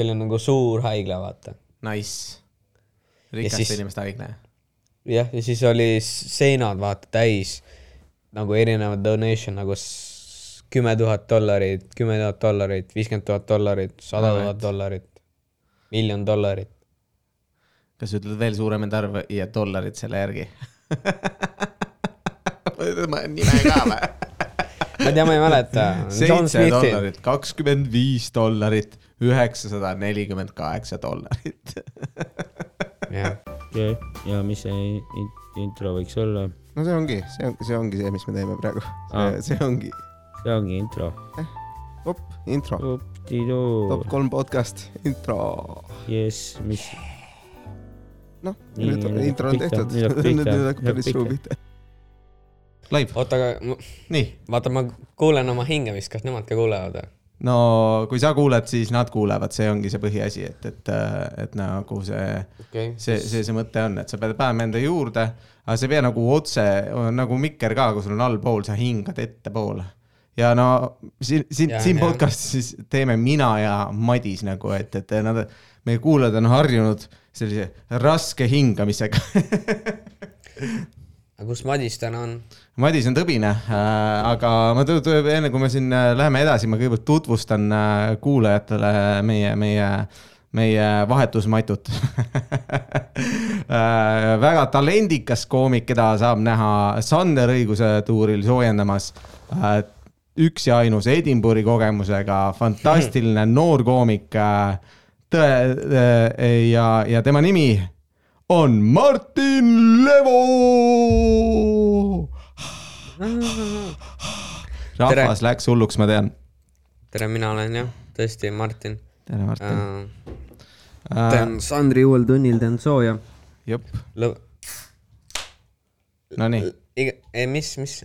oli nagu suur haigla, vaata. Nice. Rikaste siis- inimeste haigla. jah, ja siis oli seinad vaata täis nagu erinevad donation nagu kümme tuhat dollarit, kümme tuhat dollarit, viiskümmend tuhat dollarit, sada tuhat dollarit, miljon dollarit. kas ütled veel suuremaid arve ja dollarid selle järgi? nime ka või? ma ei tea, ma ei mäleta. Seitse dollarit, kakskümmend viis dollarit, üheksasada nelikümmend kaheksa dollarit. jah. ja, ja mis see in- intro võiks olla? no see ongi, see on, see ongi see, mis me teeme praegu. See ongi, see ongi intro. op, intro, top kolm podcast, intro. jess, mis, noh, nüüd nüüd intro on tehtud, nüüd hakkab päris suu pihta. Live, oota, aga nii. vaata, ma kuulen oma hingamist, kas nemad ka kuulevad või? No kui sa kuuled, siis nad kuulevad, see ongi see põhiasi, et, et, et nagu see okei. see, see, see mõte on, et sa pead panema enda juurde, aga sa ei pea nagu otse nagu mikker ka, kui sul on allpool, sa hingad ettepoole. ja no siin, siin, siin podcast'is siis teeme mina ja Madis nagu, et, et nad, meie kuulajad on harjunud sellise raske hingamisega. aga kus Madis täna on? Madis on tõbine äh,, aga ma tõ- tõ- enne kui me siin äh, läheme edasi, ma kõigepealt tutvustan äh, kuulajatele meie, meie, meie vahetusmatut äh,. väga talendikas koomik, keda saab näha Sander õiguse tuuril soojendamas äh,. üks ja ainus Edinburgh'i kogemusega, fantastiline noor koomik äh,. tõe äh, ja, ja tema nimi on Martin Levo rahvas Tere. läks hulluks, ma tean. tere, mina olen jah, tõesti Martin tere, Martin uh,. uh,. teen Sandri uuel tunnil teen sooja. jep, nonii, iga, mis, mis,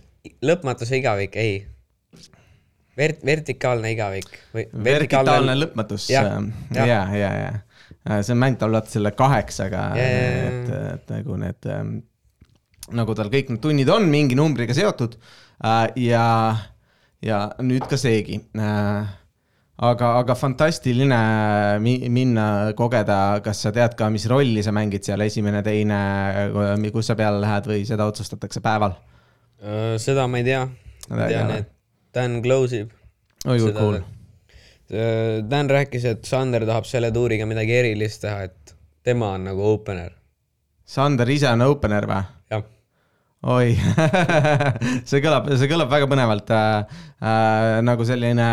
lõpmatuse igavik, ei. Vert-, vertikaalne igavik või vertikaalne lõpmatus. ja Jah,, ja jah., ja, ja see on mängitav vaata selle kaheksaga, ja, et, et nagu need, nagu tal kõik need tunnid on mingi numbriga seotud äh, ja, ja nüüd ka seegi äh, aga, aga fantastiline mi- minna kogeda, kas sa tead ka, mis rolli sa mängid seal, esimene, teine, kus sa peale lähed või seda otsustatakse päeval? seda ma ei tea. tean, tea, et Dan close ib. oi kui cool. Dan rääkis, et Sander tahab selle tuuriga midagi erilist teha, et tema on nagu opener. Sander ise on opener või? jah, oi see kõlab, see kõlab väga põnevalt äh,. Äh, nagu selline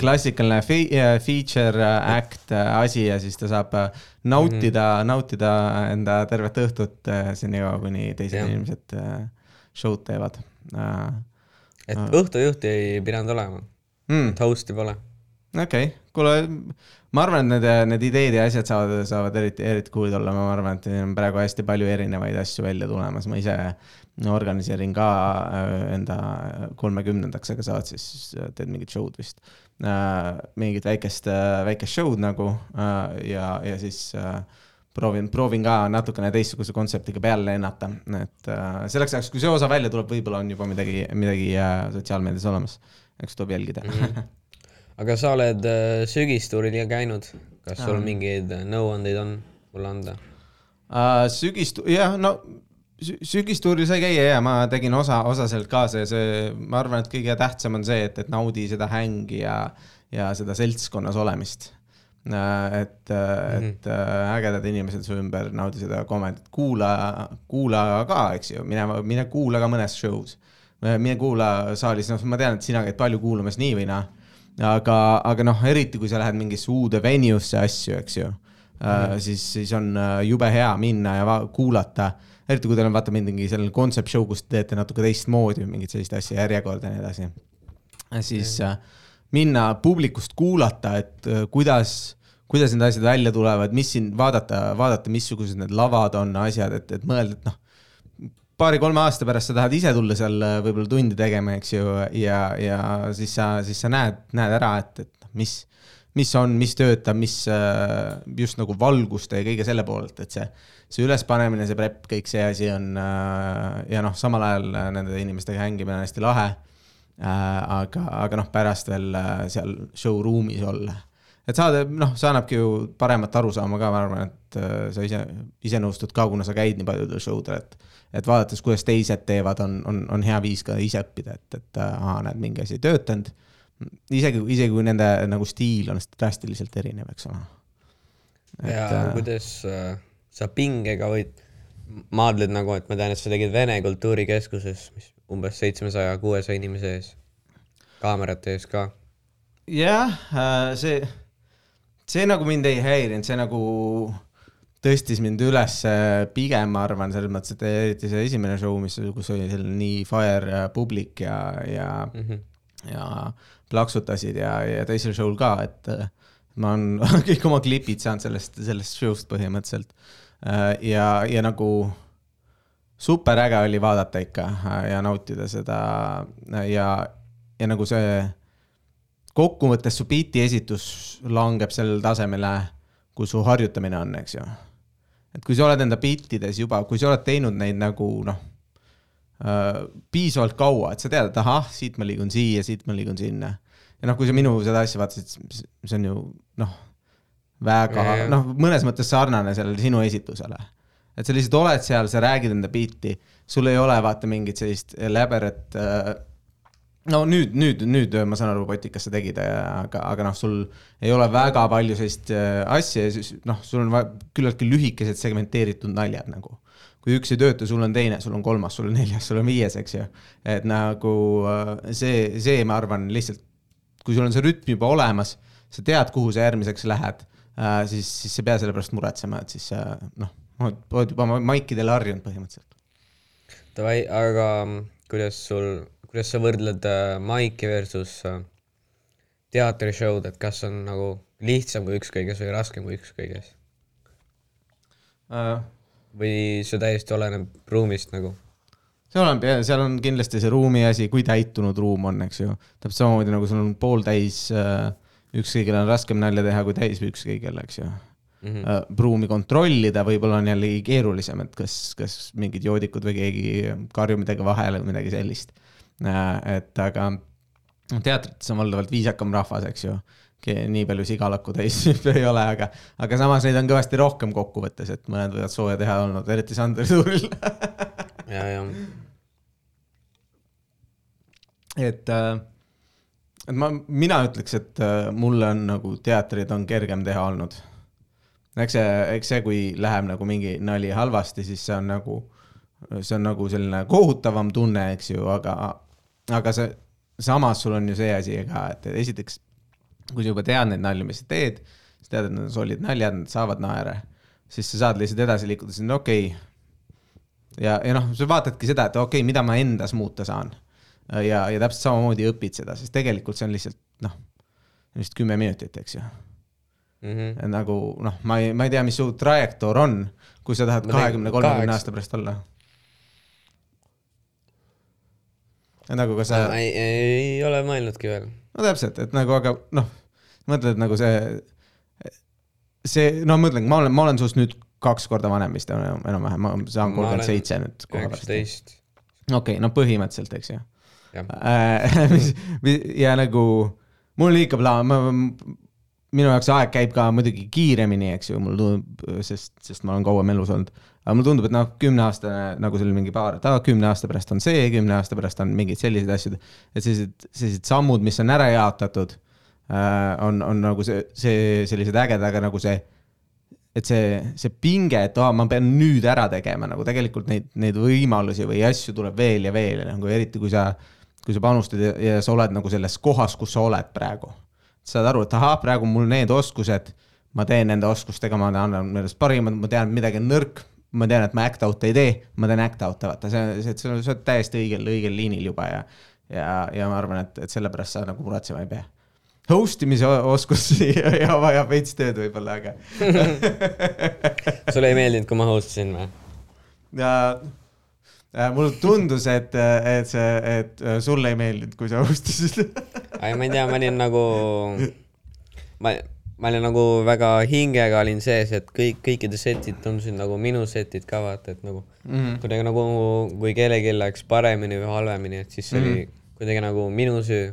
klassikaline fe- äh, feature äh, act äh, asi ja siis ta saab äh, nautida mm, -hmm. nautida enda tervet õhtut äh, senikaua, kuni teised Jah. inimesed äh, show'd teevad äh,. et õhtujuhti ei pidanud olema, Mm, et host'i pole. Okei okay., kuule, ma arvan, et need, need ideed ja asjad saavad, saavad eriti, eriti cool'id olla, ma arvan, et on praegu hästi palju erinevaid asju välja tulemas, ma ise organiseerin ka äh, enda kolmekümnendaks, aga sa oled siis, teed mingit show'd vist äh,. mingit väikest, väikest show'd nagu äh, ja, ja siis äh, proovin, proovin ka natukene teistsuguse kontseptiga peale lennata, et äh, selleks ajaks, kui see osa välja tuleb, võib-olla on juba midagi, midagi äh, sotsiaalmeedias olemas, eks tuleb jälgida mm. -hmm. Aga sa oled äh, sügistuuril ka käinud, kas sul mingeid äh, nõuandeid on mulle anda? Uh, sügist, jah, no sü- sügistuuril sai käia ja ma tegin osa, osa sealt kaasa ja see, ma arvan, et kõige tähtsam on see, et, et naudi seda hängi ja, ja seda seltskonnas olemist et -hmm. et ägedad inimesed su ümber, naudi seda komedit, kuula, kuula ka, eks ju, mine, mine kuula ka mõnes show's. mine kuula saalis, noh, ma tean, et sina käid palju kuulamas nii või naa, aga, aga noh, eriti kui sa lähed mingisse uude venue'sse asju, eks ju mm., siis, siis on äh, jube hea minna ja kuulata, eriti kui teil on vaata mingi selline concept show, kus te teete natuke teistmoodi või mingit sellist asja, järjekorda ja nii edasi. siis äh, minna publikust kuulata, et äh, kuidas, kuidas need asjad välja tulevad, mis siin vaadata, vaadata, missugused need lavad on, asjad, et, et mõelda, et noh, paari-kolme aasta pärast sa tahad ise tulla seal äh, võib-olla tundi tegema, eks ju, ja, ja siis sa, siis sa näed, näed ära, et, et noh, mis, mis on, mis töötab, mis äh, just nagu valguste ja kõige selle poolelt, et see, see ülespanemine, see prep, kõik see asi on äh, ja noh, samal ajal nende inimestega hängimine on hästi lahe aga, aga noh, pärast veel seal showroom'is olla. et saada, noh, see annabki ju paremat arusaama ka, ma arvan, et sa ise, ise nõustud ka, kuna sa käid nii paljudel show del, et et vaadates, kuidas teised teevad, on, on, on hea viis ka ise õppida, et, et aa, näed, mingi asi ei töötanud. isegi, isegi kui nende nagu stiil on drastiliselt erinev, eks ole. ja äh, kuidas äh, sa pingega võid, maadled nagu, et ma tean, et sa tegid Vene Kultuurikeskuses, mis umbes seitsmesaja, kuuesaja inimese ees, kaamerate ees ka. jah äh,, see, see nagu mind ei häirinud, see nagu tõstis mind üles pigem, ma arvan, selles mõttes, et eriti see esimene show, mis, kus oli selline nii fire publik ja, ja mm, -hmm. ja plaksutasid ja, ja teisel show'l ka, et ma olen kõik oma klipid saanud sellest, sellest show'st põhimõtteliselt. ja, ja nagu super äge oli vaadata ikka ja nautida seda ja, ja nagu see kokkuvõttes su biiti esitus langeb sellele tasemele, kus su harjutamine on, eks ju et kui sa oled enda piltides juba, kui sa oled teinud neid nagu noh äh,, piisavalt kaua, et sa tead, et ahah, siit ma liigun siia, siit ma liigun sinna. ja noh, kui sa minu seda asja vaatasid, see on ju noh, väga noh, mõnes mõttes sarnane sellele sinu esitusele. et sa lihtsalt oled seal, sa räägid enda pilti, sul ei ole vaata mingit sellist läberat äh, no nüüd, nüüd, nüüd ma saan aru, Potikas sa tegid, aga, aga noh, sul ei ole väga palju sellist äh, asja ja siis noh, sul on küllaltki lühikesed segmenteeritud naljad nagu. kui üks ei tööta, sul on teine, sul on kolmas, sul on neljas, sul on viies, eks ju. et nagu äh, see, see, ma arvan, lihtsalt kui sul on see rütm juba olemas, sa tead, kuhu sa järgmiseks lähed, äh, siis, siis sa ei pea selle pärast muretsema, et siis noh, oled juba maikidele harjunud põhimõtteliselt. Davai, aga kuidas sul kuidas sa võrdled äh, maiki versus äh, teatrishow'd, et kas on nagu lihtsam kui ükskõiges või raskem kui ükskõiges uh.? või see täiesti oleneb ruumist nagu? see oleneb jah, seal on kindlasti see ruumi asi, kui täitunud ruum on, eks ju. täpselt samamoodi nagu sul on pooltäis uh,, ükskõigil on raskem nalja teha kui täis ükskõigil, eks ju mm. -hmm. Uh, ruumi kontrollida võib-olla on jällegi keerulisem, et kas, kas mingid joodikud või keegi karjub midagi vahele või midagi sellist et aga teatrites on valdavalt viisakam rahvas, eks ju nii palju sigalakku täis ei ole, aga, aga samas neid on kõvasti rohkem kokkuvõttes, et mõned võivad sooja teha olnud, eriti Sandri tuuril ja, ja. et, äh, et ma, mina ütleks, et äh, mulle on nagu teatrid on kergem teha olnud. eks see, eks see, kui läheb nagu mingi nali halvasti, siis see on nagu, see on nagu selline kohutavam tunne, eks ju, aga aga see, samas sul on ju see asi ka, et esiteks, kui sa juba tead neid nalju, mis sa teed, sa tead, et need on solid naljad, nad saavad naere, siis sa saad lihtsalt edasi liikuda, siis on okei okay.. ja, ja noh, sa vaatadki seda, et okei okay,, mida ma endas muuta saan. ja, ja täpselt samamoodi õpid seda, sest tegelikult see on lihtsalt noh, vist kümme minutit, eks ju mm. -hmm. nagu noh, ma ei, ma ei tea, mis su trajektoor on, kui sa tahad kahekümne, kolmekümne aasta pärast olla nagu ka sa. ei, ei ole mõelnudki veel. no täpselt, et nagu, aga noh, mõtled nagu see, see, no ma mõtlen, ma olen, ma olen sinust nüüd kaks korda vanem vist enam-vähem, ma saan kolmkümmend seitse nüüd. üheksateist. okei okay,, no põhimõtteliselt, eks ju. Äh, ja nagu mul ikka plaan, ma, minu jaoks aeg käib ka muidugi kiiremini, eks ju, mulle tundub, sest, sest ma olen kauem elus olnud aga mulle tundub, et noh, kümneaastane nagu seal mingi paar, et aa, kümne aasta pärast on see, kümne aasta pärast on mingid sellised asjad. et sellised, sellised sammud, mis on ära jaotatud äh,, on, on nagu see, see sellised ägedad, aga nagu see, et see, see pinge, et aa, ma pean nüüd ära tegema, nagu tegelikult neid, neid võimalusi või asju tuleb veel ja veel ja nagu eriti, kui sa, kui sa panustad ja, ja sa oled nagu selles kohas, kus sa oled praegu. Saad aru, et ahah, praegu mul need oskused ma teen nende oskustega, ma annan nendest parimad, ma tean, midagi on nõrk, ma tean, et ma act out'e ei tee, ma teen act out'e, vaata, see, see, sa oled täiesti õigel, õigel liinil juba ja, ja, ja ma arvan, et, et sellepärast sa nagu muretsema ei pea. Host imise oskus ja vajab veits tööd võib-olla, aga sulle ei meeldinud, kui ma host isin või? ja mulle tundus, et, et see, et sulle ei meeldinud, kui sa host isid ei, ma ei tea, ma olin nagu, ma ma olin nagu väga hingega olin sees, et kõik, kõikide setid tundusid nagu minu setid ka vaata, et nagu mm -hmm. kuidagi nagu, kui kellelgi läks paremini või halvemini, et siis see mm -hmm. oli kuidagi nagu minu süü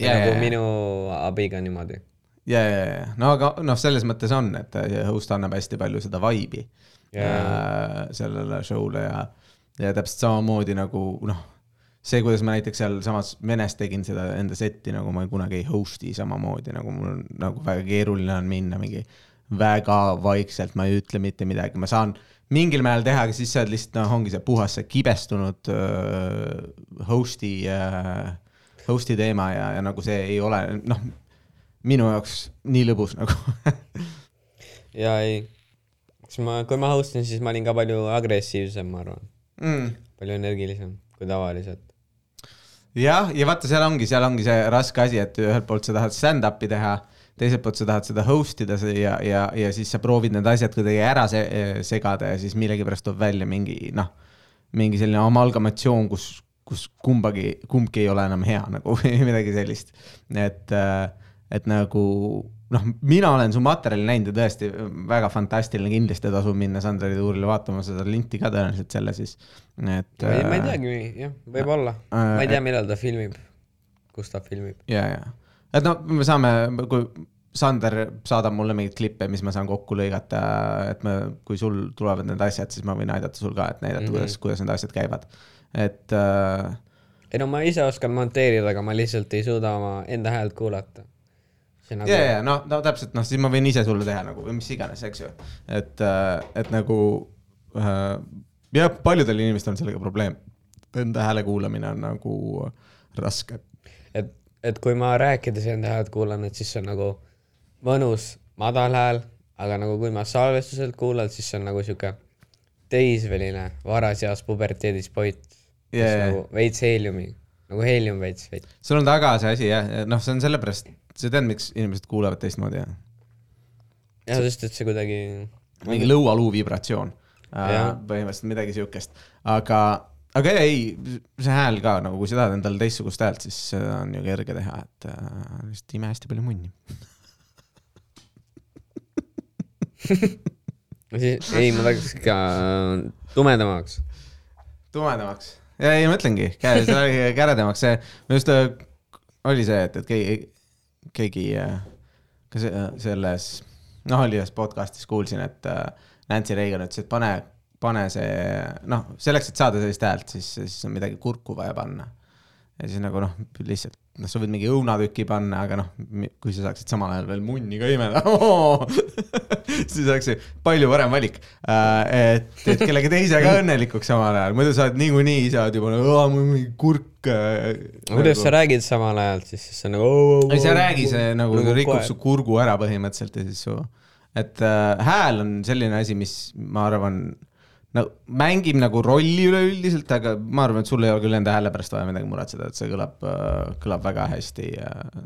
yeah,. nagu yeah. minu abiga niimoodi. ja, ja, ja no aga noh, selles mõttes on, et äh, host annab hästi palju seda vibe'i yeah. sellele show'le ja, ja täpselt samamoodi nagu noh, see, kuidas ma näiteks sealsamas Venes tegin seda enda setti, nagu ma kunagi ei host'i samamoodi, nagu mul on nagu väga keeruline on minna mingi väga vaikselt, ma ei ütle mitte midagi, ma saan mingil määral teha, aga siis sa oled lihtsalt noh, ongi see puhas see kibestunud uh, host'i uh,, host'i teema ja, ja nagu see ei ole noh, minu jaoks nii lõbus nagu. Ja ei, kas ma, kui ma host in, siis ma olin ka palju agressiivsem, ma arvan, mm.. palju energilisem kui tavaliselt. jah, ja vaata, seal ongi, seal ongi see raske asi, et ühelt poolt sa tahad stand-up'i teha, teiselt poolt sa tahad seda host ida ja, ja, ja siis sa proovid need asjad kuidagi ära se segada ja siis millegipärast tuleb välja mingi noh, mingi selline amalgamatsioon, kus, kus kumbagi, kumbki ei ole enam hea nagu või midagi sellist. et, et nagu noh, mina olen su materjali näinud ja tõesti väga fantastiline, kindlasti tasub minna Sandri tuurile vaatama seda linti ka tõenäoliselt selle siis, et. ei, ma ei teagi, jah, võib-olla, Äh, ma ei tea, millal ta filmib, kus ta filmib. ja, ja, et noh, me saame, kui Sander saadab mulle mingeid klippe, mis ma saan kokku lõigata, et me, kui sul tulevad need asjad, siis ma võin aidata sul ka, et näidata mm, Mhm. -hmm. kuidas, kuidas need asjad käivad. et äh, ei no ma ise oskan monteerida, aga ma lihtsalt ei suuda oma enda häält kuulata. Nagu ja, ja no, no täpselt, noh, siis ma võin ise sulle teha nagu või mis iganes, eks ju, et, et nagu äh, jah, paljudel inimestel on sellega probleem. Enda hääle kuulamine on nagu raske. et, et kui ma rääkides enda häält kuulan, et siis see on nagu mõnus madal hääl, aga nagu kui ma salvestuselt kuulan, siis see on nagu sihuke teismeline varaseas puberteedis Jaa, yeah. nagu veits heeliumi, nagu heelium veits veits. sul on taga see asi jah, noh, see on sellepärast, sa tead, miks inimesed kuulavad teistmoodi jah? jah, sest et see kuidagi, mingi lõualuu vibratsioon Jah., põhimõtteliselt midagi siukest, aga, aga ei, see hääl ka nagu, kui sa tahad endale teistsugust häält, siis seda on ju kerge teha, et äh, lihtsalt ime hästi palju munni. ei, ma tahaks ikka tumedamaks. tumedamaks, ja ei, ma ütlengi, käredamaks, see, minu arust äh, oli see, et, et keegi, keegi äh, ka see, selles, noh, oli ühes podcast'is kuulsin, et äh, Nancy Reagan ütles, et pane, pane see, noh, selleks, et saada sellist häält, siis, siis on midagi kurku vaja panna. ja siis nagu noh, lihtsalt, noh, sa võid mingi õunatüki panna, aga noh, kui sa saaksid samal ajal veel munni ka imeda siis oleks see palju parem valik. et, et kellegi teisega õnnelikuks samal ajal, muidu sa oled niikuinii, sa oled juba nagu, mul mingi kurk. kuidas sa räägid samal ajal siis, siis on nagu oh, ei, sa ei räägi, see nagu Nagu rikub koer. su kurgu ära põhimõtteliselt ja siis su, et äh, hääl on selline asi, mis ma arvan, no mängib nagu rolli üleüldiselt, aga ma arvan, et sul ei ole küll enda hääle pärast vaja midagi muretseda, et see kõlab äh,, kõlab väga hästi äh,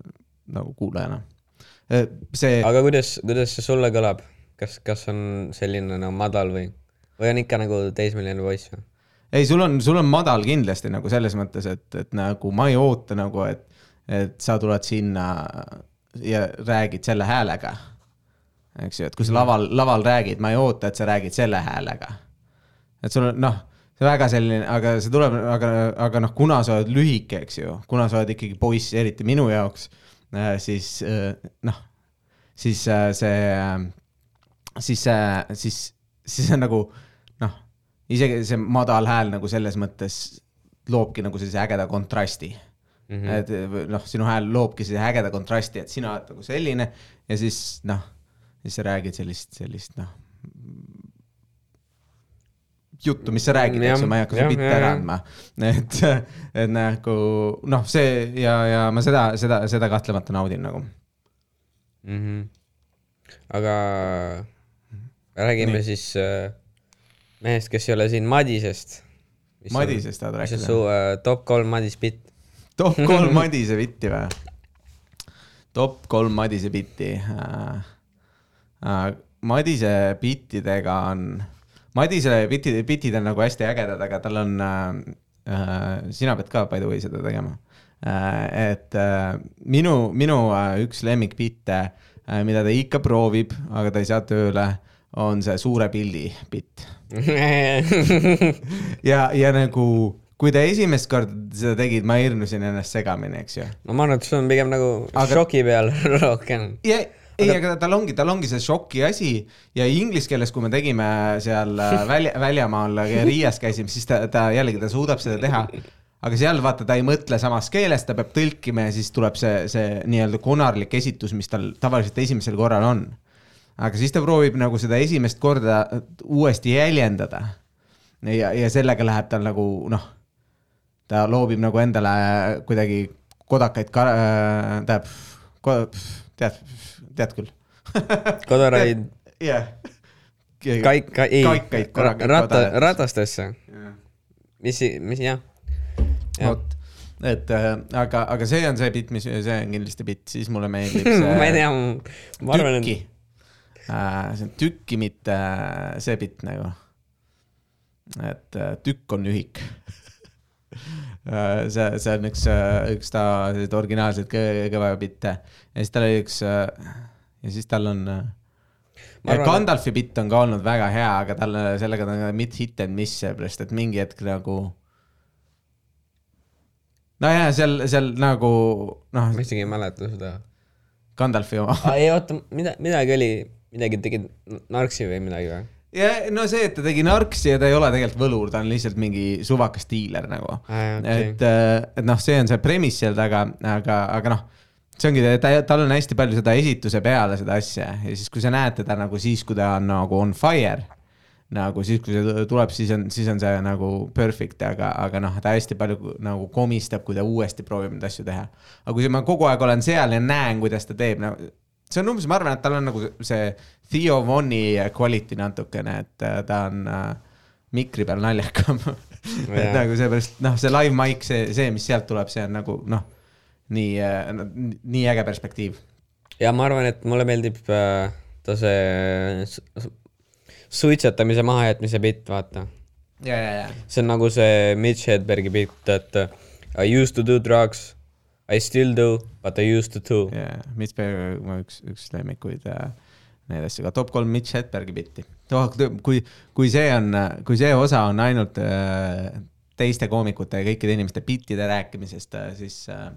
nagu kuulajana. see, aga kuidas, kuidas see sulle kõlab, kas, kas on selline nagu madal või, või on ikka nagu teismeline poiss või? ei, sul on, sul on madal kindlasti nagu selles mõttes, et, et nagu ma ei oota nagu, et, et sa tuled sinna ja räägid selle häälega. eks ju, et kui sa laval, laval räägid, ma ei oota, et sa räägid selle häälega. Et sul on noh, see väga selline, aga see tuleb, aga, aga noh, kuna sa oled lühike, eks ju, kuna sa oled ikkagi poiss, eriti minu jaoks, siis äh, noh, siis äh, see, siis, siis, siis on nagu noh, isegi see madal hääl nagu selles mõttes loobki nagu sellise ägeda kontrasti mm. -hmm. et noh, sinu hääl loobki sellise ägeda kontrasti, et sina oled nagu selline ja siis noh, siis sa räägid sellist, sellist noh, juttu, mis sa räägid, eks ju, ma ei hakka bitte jah, ära andma. et, et nagu noh, see ja, ja ma seda, seda, seda kahtlemata naudin nagu. mm. -hmm. aga räägime Nii. Siis äh, mehest, kes ei ole siin Madisest. Madisest tahad mis on rääkida su? äh, top kolm Madis bitt? top kolm Madise bitti või? top kolm Madise bitti äh,. Äh, Madise bittidega on, Madise bitid, bitid on nagu hästi ägedad, aga tal on äh,, äh, sina pead ka by the way seda tegema äh,. et äh, minu, minu äh, üks lemmikbitte äh,, mida ta ikka proovib, aga ta ei saa tööle, on see suure pildi bitt ja, ja nagu kui ta esimest korda seda tegid, ma hirmusin ennast segamini, eks ju. no ma arvan, et see on pigem nagu Aga- aga... šoki peal rohkem. ja ei, aga tal ongi, tal ongi see šoki asi ja inglise keeles, kui me tegime seal äh, välja, väljamaal äh, Riias käisime, siis ta, ta jällegi, ta suudab seda teha. aga seal vaata, ta ei mõtle samas keeles, ta peab tõlkima ja siis tuleb see, see nii-öelda konarlik esitus, mis tal tavaliselt esimesel korral on. aga siis ta proovib nagu seda esimest korda uuesti jäljendada. ja, ja sellega läheb tal nagu noh, ta loobib nagu endale kuidagi kodakaid ka-, tähendab, tead, tead küll. kodaraid, jah. kaik, ka-, ei Kaikaid, korrakaid ratta, ratastesse, mis, mis jah. Jah. vot, et äh, aga, aga see on see bitt, mis, see on kindlasti bitt, siis mulle meeldib see ma ei tea, ma arvan, et. see on tükki, mitte äh, see bitt nagu. et äh, tükk on ühik. see, see on üks, üks ta selliseid originaalseid kõ- kõva bitte ja siis tal oli üks äh, ja siis tal on äh, arvan, Gandalfi bitt on ka olnud väga hea, aga tal, sellega ta on mid hit and miss, sellepärast et mingi hetk nagu. nojah, seal, seal nagu noh ma, isegi ei mäleta seda. Gandalfi oma. ei oota, mida, midagi oli, midagi tegid narksi või midagi või? Ja no see, et ta tegi narksi ja ta ei ole tegelikult võlur, ta on lihtsalt mingi suvakas diiler nagu Aa, okei. et, et noh, see on see premise seal taga, aga, aga noh, see ongi, ta, tal on hästi palju seda esituse peale seda asja ja siis, kui sa näed teda nagu siis, kui ta on nagu on fire, nagu siis, kui see tuleb, siis on, siis on see nagu perfect, aga, aga noh, ta hästi palju nagu komistab, kui ta uuesti proovib neid asju teha. aga kui ma kogu aeg olen seal ja näen, kuidas ta teeb, no see on umbes, ma arvan, et tal on nagu see Theo Vonni quality natukene, et äh, ta on äh, mikri peal naljakam. et nagu seepärast, noh, see live mic, see, see, mis sealt tuleb, see on nagu noh, nii, nii äge perspektiiv. ja ma arvan, et mulle meeldib äh, ta see su- su- suitsetamise mahajätmise bitt, vaata. see on nagu see Mitch Hedbergi bitt, et äh, I used to do drugs, I still do, but I used to too. ja, Mitch Berg, mu üks, üks lemmikuid äh, neid asju, aga top kolm Mitch Hedbergi bitti oh,. kui, kui see on, kui see osa on ainult äh, teiste koomikute ja kõikide inimeste bittide rääkimisest, siis äh,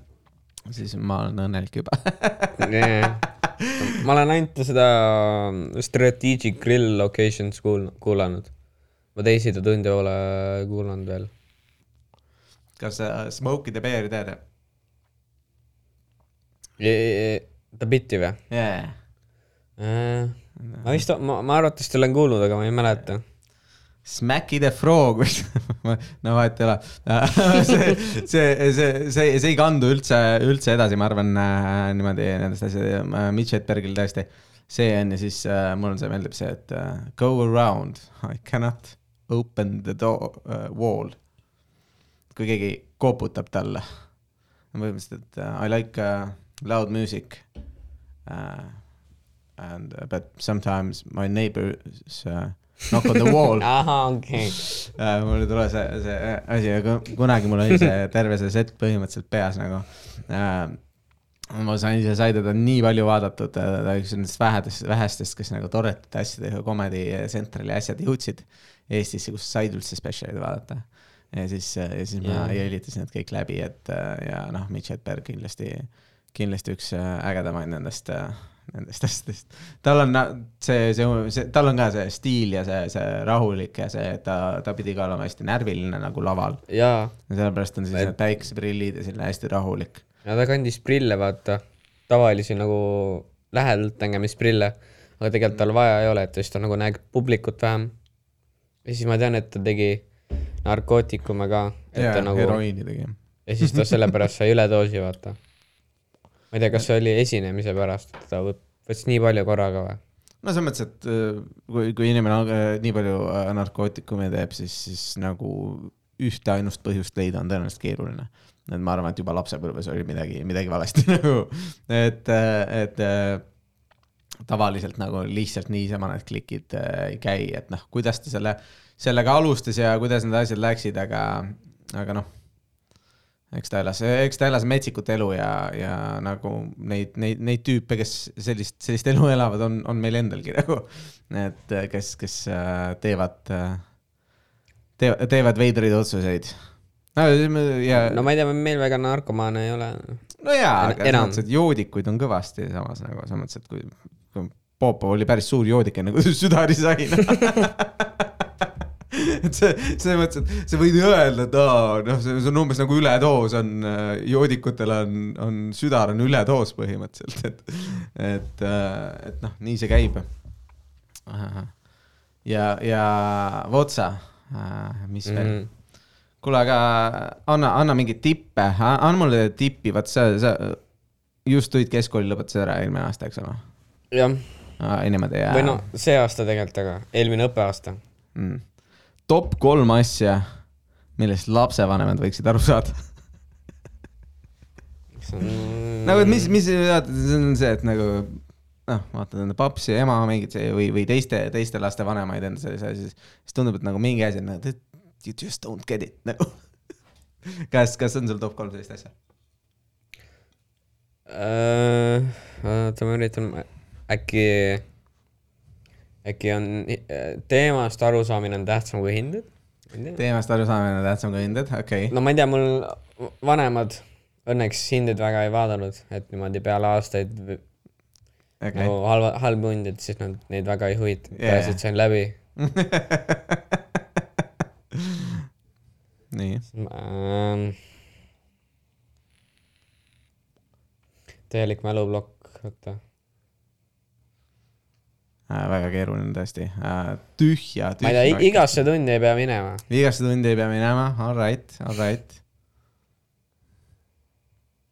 siis ma olen õnnelik juba ma olen ainult seda Strategic Grill Locations kuul-, kuulanud. ma teisi ta tunde pole kuulanud veel. kas sa Smokey the Bear'i tead? Ta bitti või? jaa, ma vist, ma, ma arvatavasti olen kuulnud, aga ma ei mäleta. Smacky the Frog, no vahet ei ole. see, see, see, see, see ei kandu üldse, üldse edasi, ma arvan äh, niimoodi nendest asjadest, Mitch Hedbergil tõesti. see on ja siis äh, mul on see meeldib see, et äh, go around, I cannot open the door uh,, wall. kui keegi koputab talle. põhimõtteliselt, et uh, I like uh, loud music uh,. And uh, but sometimes my neighbors uh, knock on the wall ahah, okei. Äh, mul ei tule see, see asi, aga kunagi mul oli see terve see set põhimõtteliselt peas nagu äh,. ma sain ise, sai teda nii palju vaadatud, ta oli üks nendest vähedest, vähestest, kes nagu toredate asjadega Comedy Centrali asjad jõudsid Eestisse, kus said üldse spetsialid vaadata. ja siis, ja siis ma Jaa. jälitasin need kõik läbi, et äh, ja noh, Mitch Hedberg kindlasti, kindlasti üks äh, ägedamaid nendest äh, nendest asjadest. tal on see, see, see, tal on ka see stiil ja see, see rahulik ja see, et ta, ta pidi ka olema hästi närviline nagu laval. ja sellepärast on siis need päikeseprillid ja selline hästi rahulik. ja ta kandis prille, vaata. tavalisi nagu lähedalt nägemisprille. aga tegelikult tal vaja ei ole, et siis ta nagu näeb publikut vähem. ja siis ma tean, et ta tegi narkootikume ka. et ja nagu heroiini tegi. ja siis ta sellepärast sai üledoosi, vaata. Ma ei tea, kas see oli esinemise pärast, et ta võt- võttis nii palju korraga või? no selles mõttes, et äh, kui, kui inimene äh, nii palju äh, narkootikume teeb, siis, siis nagu ühte ainust põhjust leida on tõenäoliselt keeruline. et ma arvan, et juba lapsepõlves oli midagi, midagi valesti nagu, et, et tavaliselt nagu lihtsalt niisama need klikid ei käi, et noh, kuidas ta selle, sellega alustas ja kuidas need asjad läksid, aga, aga noh eks ta elas, eks ta elas metsikut elu ja, ja nagu neid, neid, neid tüüpe, kes sellist, sellist elu elavad, on, on meil endalgi nagu. et kes, kes äh, teevad, teevad, teevad veidraid otsuseid ja no ma ei tea, meil väga narkomaane ei ole. no jaa, aga selles mõttes, et joodikuid on kõvasti samas nagu selles mõttes, et kui, kui Popov oli päris suur joodik enne kui südari sai. et see, selles mõttes, et sa võid öelda, et aa, noh, see on umbes nagu üledoos on, joodikutel on, on südar on üledoos põhimõtteliselt, et, et, et noh, nii see käib. ja, ja Votsa, mis veel mm.? Mm. kuule, aga anna, anna mingeid tippe, anna mulle tippi, vaat sa, sa just tulid keskkooli, lõpetasid ära eelmine aasta, eks ole? jah, niimoodi ja või no see aasta tegelikult, aga eelmine õppeaasta. mm.. Top kolm asja, millest lapsevanemad võiksid aru saada. Nagu, et mis, mis, see on see, et nagu noh, vaatad enda papsi ema mingit see või, või teiste, teiste laste vanemaid enda sellise asja, siis tundub, et nagu mingi asi on nagu, you just don't get it nagu. kas, kas on sul top kolm sellist asja? Äh, oota, ma üritan, äkki, äkki on äh, teemast arusaamine on tähtsam kui hinded? teemast arusaamine on tähtsam kui hinded, okei okay.. no ma ei tea, mul vanemad õnneks hindeid väga ei vaadanud, et niimoodi peale aastaid Okay. nagu halva, halbu hindeid, siis nad neid väga ei huvita peaasi, et sain läbi nii, ähm,. täielik mäluplokk, oota. Äh, väga keeruline tõesti äh,, tühja, ma ei tea, tühja. igasse tundi ei pea minema. igasse tundi ei pea minema, all right, all right.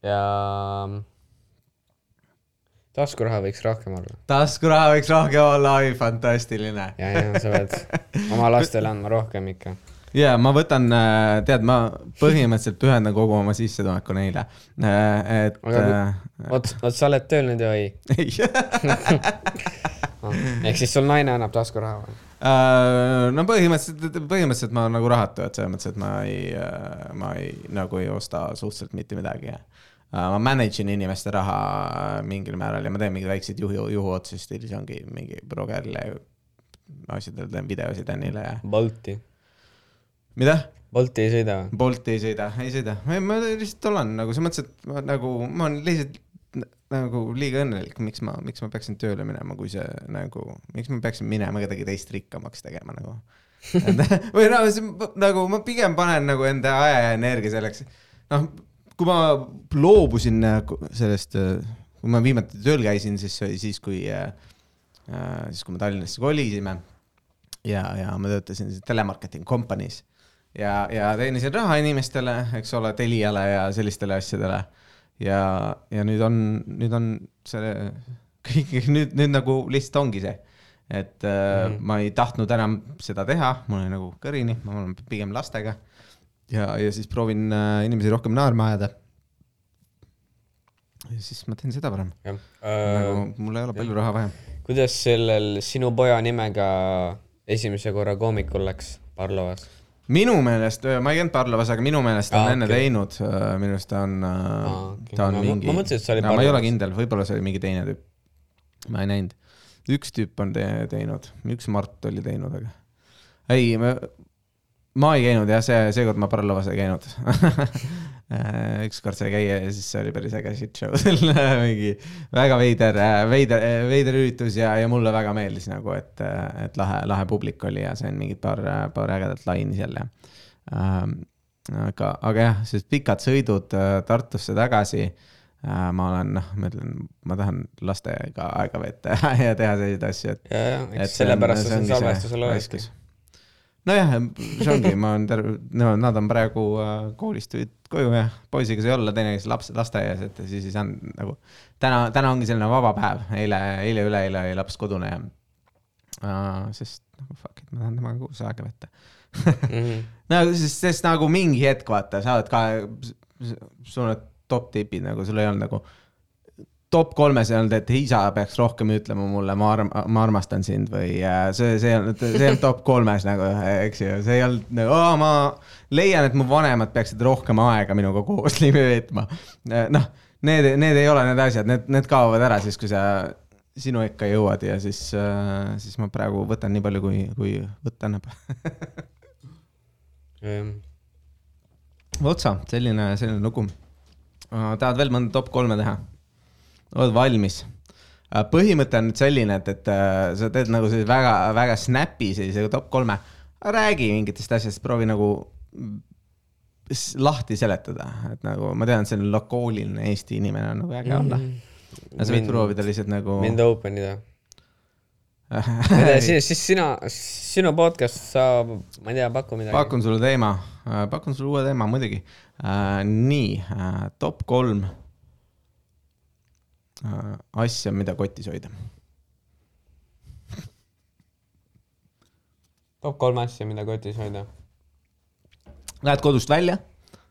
ja taskuraha võiks rohkem olla. taskuraha võiks rohkem olla, oi fantastiline. ja, ja sa pead oma lastele andma rohkem ikka. Ja ma võtan, tead, ma põhimõtteliselt pühendan kogu oma sissetuleku neile, et. Aga vot, vot sa oled tööl nüüd ju ei. ehk siis sul naine annab taskuraha või? Äh, no põhimõtteliselt, põhimõtteliselt ma nagu rahatu, et selles mõttes, et ma ei, ma ei, nagu ei osta suhteliselt mitte midagi. ma manage in inimeste raha mingil määral ja ma teen mingeid väikseid juhi, juhuotsuseid stiilis ongi mingi Brogerile asjadele teen videosid Annile ja. Bolti. mida? Bolti ei sõida? Bolti ei sõida, ei sõida, ma lihtsalt olen nagu selles mõttes, et ma nagu, ma olen lihtsalt nagu liiga õnnelik, miks ma, miks ma peaksin tööle minema, kui see nagu, miks ma peaksin minema kedagi teist rikkamaks tegema nagu. või noh, nagu ma pigem panen nagu enda aja ja energia selleks, noh, kui ma loobusin nagu sellest, kui ma viimati tööl käisin, siis see oli siis, kui, siis kui me Tallinnasse kolisime ja, ja ma töötasin telemarketing company's ja, ja teenisin raha inimestele, eks ole, Teliale ja sellistele asjadele. ja, ja nüüd on, nüüd on see kõik, nüüd, nüüd nagu lihtsalt ongi see, et mm. -hmm. ma ei tahtnud enam seda teha, mul oli nagu kõrini, ma olen pigem lastega. ja, ja siis proovin äh, inimesi rohkem naerma ajada. ja siis ma teen seda parem, nagu äh,. mul ei ole palju raha vaja. kuidas sellel sinu poja nimega esimese korra koomikul läks Parlovas? Minu meelest, ma ei käinud Parlovas, aga minu meelest ta on enne okei. teinud, minu arust ta on ah, okei. ta on Ma- mingi. ma mõtlesin, et see oli ma ei ole kindel, võib-olla see oli mingi teine tüüp. ma ei näinud. üks tüüp on te teinud, üks Mart oli teinud, aga ei, ma, ei käinud jah, see, seekord ma Parlovas ei käinud. ükskord sai käia ja siis see oli päris äge shit show seal, mingi väga veider, veider, veider üritus ja, ja mulle väga meeldis nagu, et, et lahe, lahe publik oli ja sain mingid paar, paar ägedat laini seal ja ähm,. aga, aga jah, sellised pikad sõidud äh, Tartusse tagasi äh,. ma olen, noh, ma ütlen, ma tahan lastega aega veeta ja teha selliseid asju, et ja, ja, eks sellepärast sa siin salvestusel oledki. nojah, ongi, ma olen terve, no nad on praegu äh, koolist tulid koju ja poisiga sai olla, teine käis laps, lasteaias, et siis ei saanud nagu. täna, täna ongi selline vaba päev, eile, eile, üleeile oli laps kodune ja uh,. sest nagu fuck it, ma tahan temaga koos aega veeta. Mhm. no sest, sest nagu mingi hetk vaata, sa oled ka, sul on top tipid nagu, sul ei olnud nagu top kolmes ei olnud, et isa peaks rohkem ütlema mulle, ma arm-, ma armastan sind või äh, see, see on, see olnud top kolmes nagu, eks ju, see ei olnud nagu, ma leian, et mu vanemad peaksid rohkem aega minuga koos veetma. noh, need, need ei ole need asjad, need, need kaovad ära siis, kui sa sinu ikka jõuad ja siis, siis ma praegu võtan nii palju, kui, kui võtta annab. otsa, selline, selline lugu. tahad veel mõnda top kolme teha? Oled valmis? põhimõte on nüüd selline, et, et äh, sa teed nagu sellise väga, väga snapi sellise top kolme. räägi mingitest asjadest, proovi nagu lahti seletada, et nagu ma tean, selline lakooniline Eesti inimene on nagu äge olla. aga sa võid proovida lihtsalt nagu. mind open ida. siis, siis sina, sinu podcast, sa, ma ei tea, paku midagi. pakun sulle teema, pakun sulle uue teema muidugi nii top kolm asja, mida kotis hoida. top kolm asja, mida kotis hoida. Lähed kodust välja,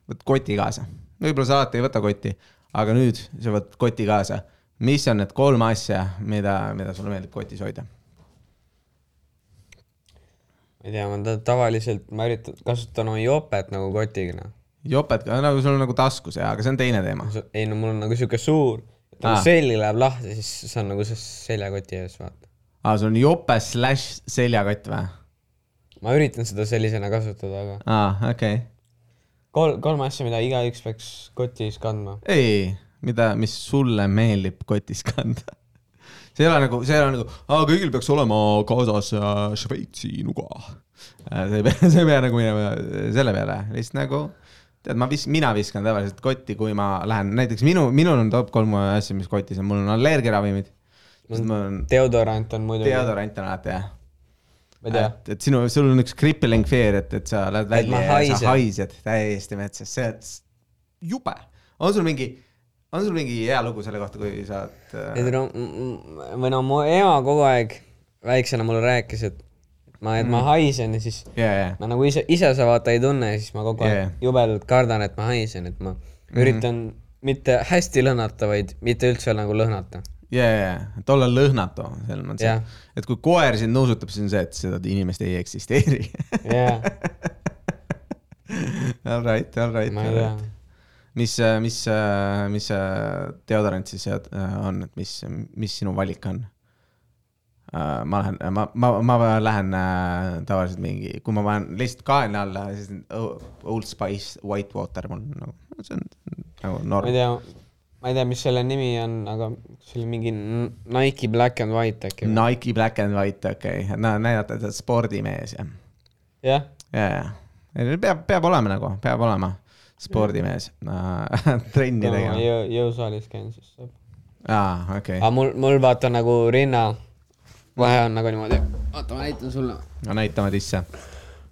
võtad koti kaasa, võib-olla sa alati ei võta kotti, aga nüüd sa võtad koti kaasa. mis on need kolm asja, mida, mida sulle meeldib kotis hoida? ma ei tea, ma ta- tavaliselt, ma üritan, kasutan oma jopet nagu kotiga, noh. joped ka nagu sul on nagu taskus ja, aga see on teine teema. ei no mul on nagu siuke suur. Nagu selg läheb lahti, siis see on nagu see seljakoti ees, vaata. aa, sul on jope slaš seljakott või? ma üritan seda sellisena kasutada, aga aa, okei okay.. kolm, kolm asja, mida igaüks peaks kotis kandma. ei, mida, mis sulle meeldib kotis kanda? see ei ole nagu, see ei ole nagu, aa kõigil peaks olema kaasas äh, Šveitsi nuga. see ei pea, see ei pea nagu minema selle peale, lihtsalt nagu tead, ma vis-, mina viskan tavaliselt kotti, kui ma lähen, näiteks minu, minul on top kolm asja, mis kotis on, mul on allergiaravimid, on deodorant on muidugi, deodorant on alati jah. ei et, et sinu, sul on üks crippling fear, et, et sa lähed välja ja sa haisen. haised täiesti metsas, see on jube. on sul mingi, on sul mingi hea lugu selle kohta, kui sa oled äh, no, või no mu ema kogu aeg väiksena mulle rääkis, et ma, et Mm. ma haisen ja siis jaa, jaa, ma nagu ise, ise sa vaata ei tunne ja siis ma kogu aeg yeah. jubedalt kardan, et ma haisen, et ma Mhm. üritan mitte hästi lõhnata, vaid mitte üldse nagu lõhnata. jaa, jaa, et olla lõhnatu, selles mõttes Jah., et kui koer sind nuusutab, siis on see, et seda inimest ei eksisteeri. jaa, All right, all right. ei tea. mis, mis, mis äh, deodorant siis äh, on, et mis, mis sinu valik on? Ma lähen, ma, ma, ma lähen äh, tavaliselt mingi, kui ma panen lihtsalt kaela alla, siis Old Spice White Water mul nagu, see on nagu ma ei norm. tea, ma ei tea, mis selle nimi on, aga see oli mingi Nike Black and White äkki. Nike Black and White, okei okay., no näidata, et sa oled spordimees ja, jah, ja, ja peab, peab olema nagu, peab olema spordimees trenni ma tegema. jõu, jõusaalis käin, siis aa, okei aga, mul, mul vaata nagu rinna vahe on nagu niimoodi, oota ma näitan sulle. no näitame disse.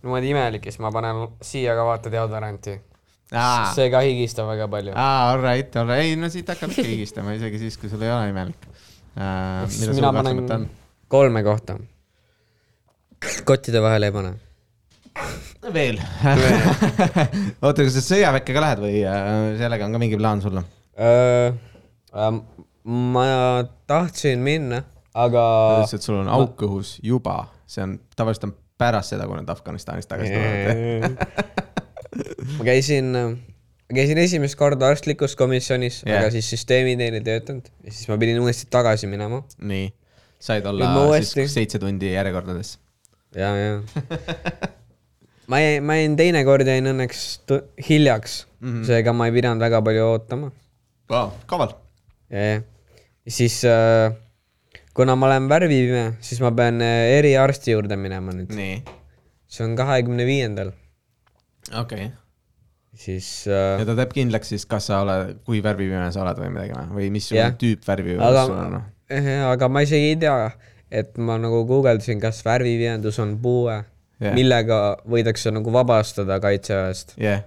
niimoodi imelik ja siis ma panen siia ka vaata deodoranti. see ka higistab väga palju. aa, all right, all right, ei no siit hakkab ikka higistama, isegi siis, kui sul ei ole imelik uh,. siis mina panen kolme kohta. kottide vahele ei pane. veel. oota, kas sa sõjaväkke ka lähed või uh, sellega on ka mingi plaan sul? ma tahtsin minna, aga et sul on auk õhus juba, see on, tavaliselt on pärast seda, kui nad Afganistanist tagasi tulevad. ma käisin, ma käisin esimest korda arstlikus komisjonis Jah. yeah., aga siis süsteemid neil ei töötanud ja siis ma pidin uuesti tagasi minema. nii, said olla ma siis uuesti- seitse tundi järjekordades. ja, ja. ma jäin, ma jäin teinekord jäin õnneks hiljaks mm, -hmm. seega ma ei pidanud väga palju ootama. Vau, kaval. ja, ja, siis äh, kuna ma olen värvipime, siis ma pean äh, eriarsti juurde minema nüüd. see on kahekümne viiendal, okei okay.. siis äh, ja ta teeb kindlaks siis, kas sa oled, kui värvipime sa oled või midagi või, missugune Jah. tüüp värvipime aga sul on? aga ma isegi ei tea, et ma nagu guugeldasin, kas värvipimedus on puue yeah., millega võidakse nagu vabastada kaitseväest. jah,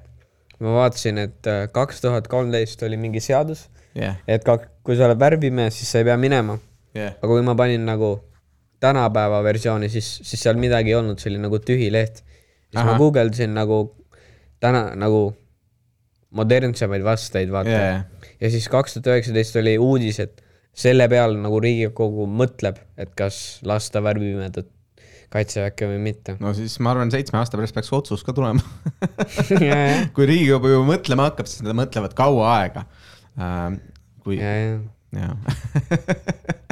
ma vaatasin, et äh, kaks tuhat kolmteist oli mingi seadus, jah, et ka kui sa oled värvipime, siis sa ei pea minema. jah, aga kui ma panin nagu tänapäeva versiooni, siis, siis seal midagi ei olnud, see oli nagu tühi leht. siis Aha. Ma guugeldasin nagu täna nagu modernsemaid vasteid, vaata yeah. ja siis kaks tuhat üheksateist oli uudis, et selle peale nagu Riigikogu mõtleb, et kas lasta värvipimedat kaitseväkke või mitte. no siis ma arvan, seitsme aasta pärast peaks otsus ka tulema. kui Riigikogu juba mõtlema hakkab, siis nad mõtlevad kaua aega uh,. kui, ja,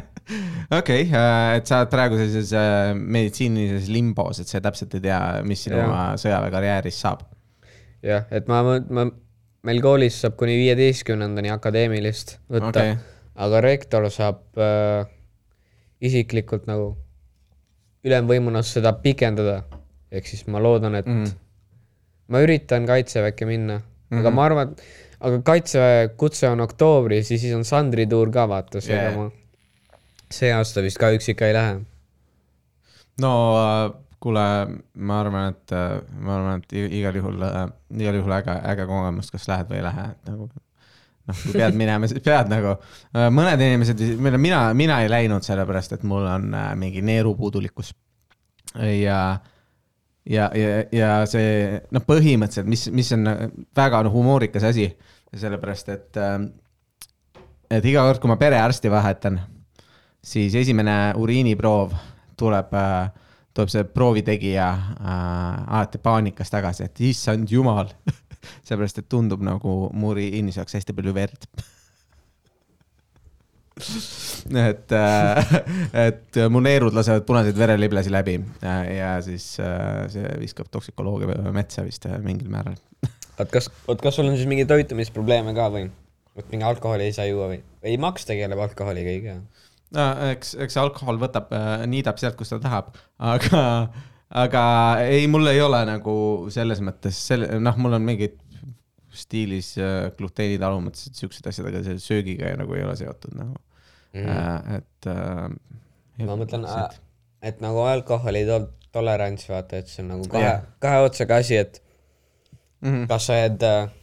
okei, et sa oled praegu sellises uh, meditsiinilises limbos, et sa täpselt ei tea, mis sinu Jah. sõjaväekarjääris saab. jah, et ma, ma, meil koolis saab kuni viieteistkümnendani akadeemilist võtta okay., aga rektor saab äh, isiklikult nagu ülemvõimuna seda pikendada. ehk siis ma loodan, et Mhm. mm. ma üritan kaitseväkke minna mm, -hmm. aga ma arvan, aga kaitseväe kutse on oktoobris ja siis on Sandri tuur ka vaata, seega yeah. ma see aasta vist kahjuks ikka ei lähe. no äh, kuule, ma arvan, et äh, ma arvan, et igal juhul, igal juhul äge, äge kogemus, kas lähed või ei lähe, et nagu noh, kui pead minema, siis pead nagu. mõned inimesed, mina, mina ei läinud sellepärast, et mul on äh, mingi neerupuudulikkus. ja, ja, ja, ja see noh, põhimõtteliselt, mis, mis on väga noh, humoorikas asi, sellepärast et, et iga kord, kui ma perearsti vahetan, siis esimene uriiniproov tuleb tuleb see proovitegija äh, alati paanikas tagasi, et issand jumal. seepärast, et tundub nagu mu uriinis oleks hästi palju verd. et äh,, et mu neerud lasevad punaseid vereliblasi läbi äh, ja siis see viskab toksikoloogia metsa vist mingil määral. oot, kas, oot, kas sul on siis mingeid toitumisprobleeme ka või? et mingi alkoholi ei saa juua või? ei, Max tegeleb alkoholiga ikka. No eks, eks alkohol võtab, niidab sealt, kus ta tahab, aga, aga ei, mul ei ole nagu selles mõttes selle, noh, mul on mingid stiilis äh, gluteenitalumatused, siuksed asjad, aga see söögiga nagu ei ole seotud nagu mm, et äh,. ma mõtlen, et nagu alkoholi to- tolerants, vaata, et see on nagu kahe, kahe otsaga asi, et mm -hmm. kas sa oled, et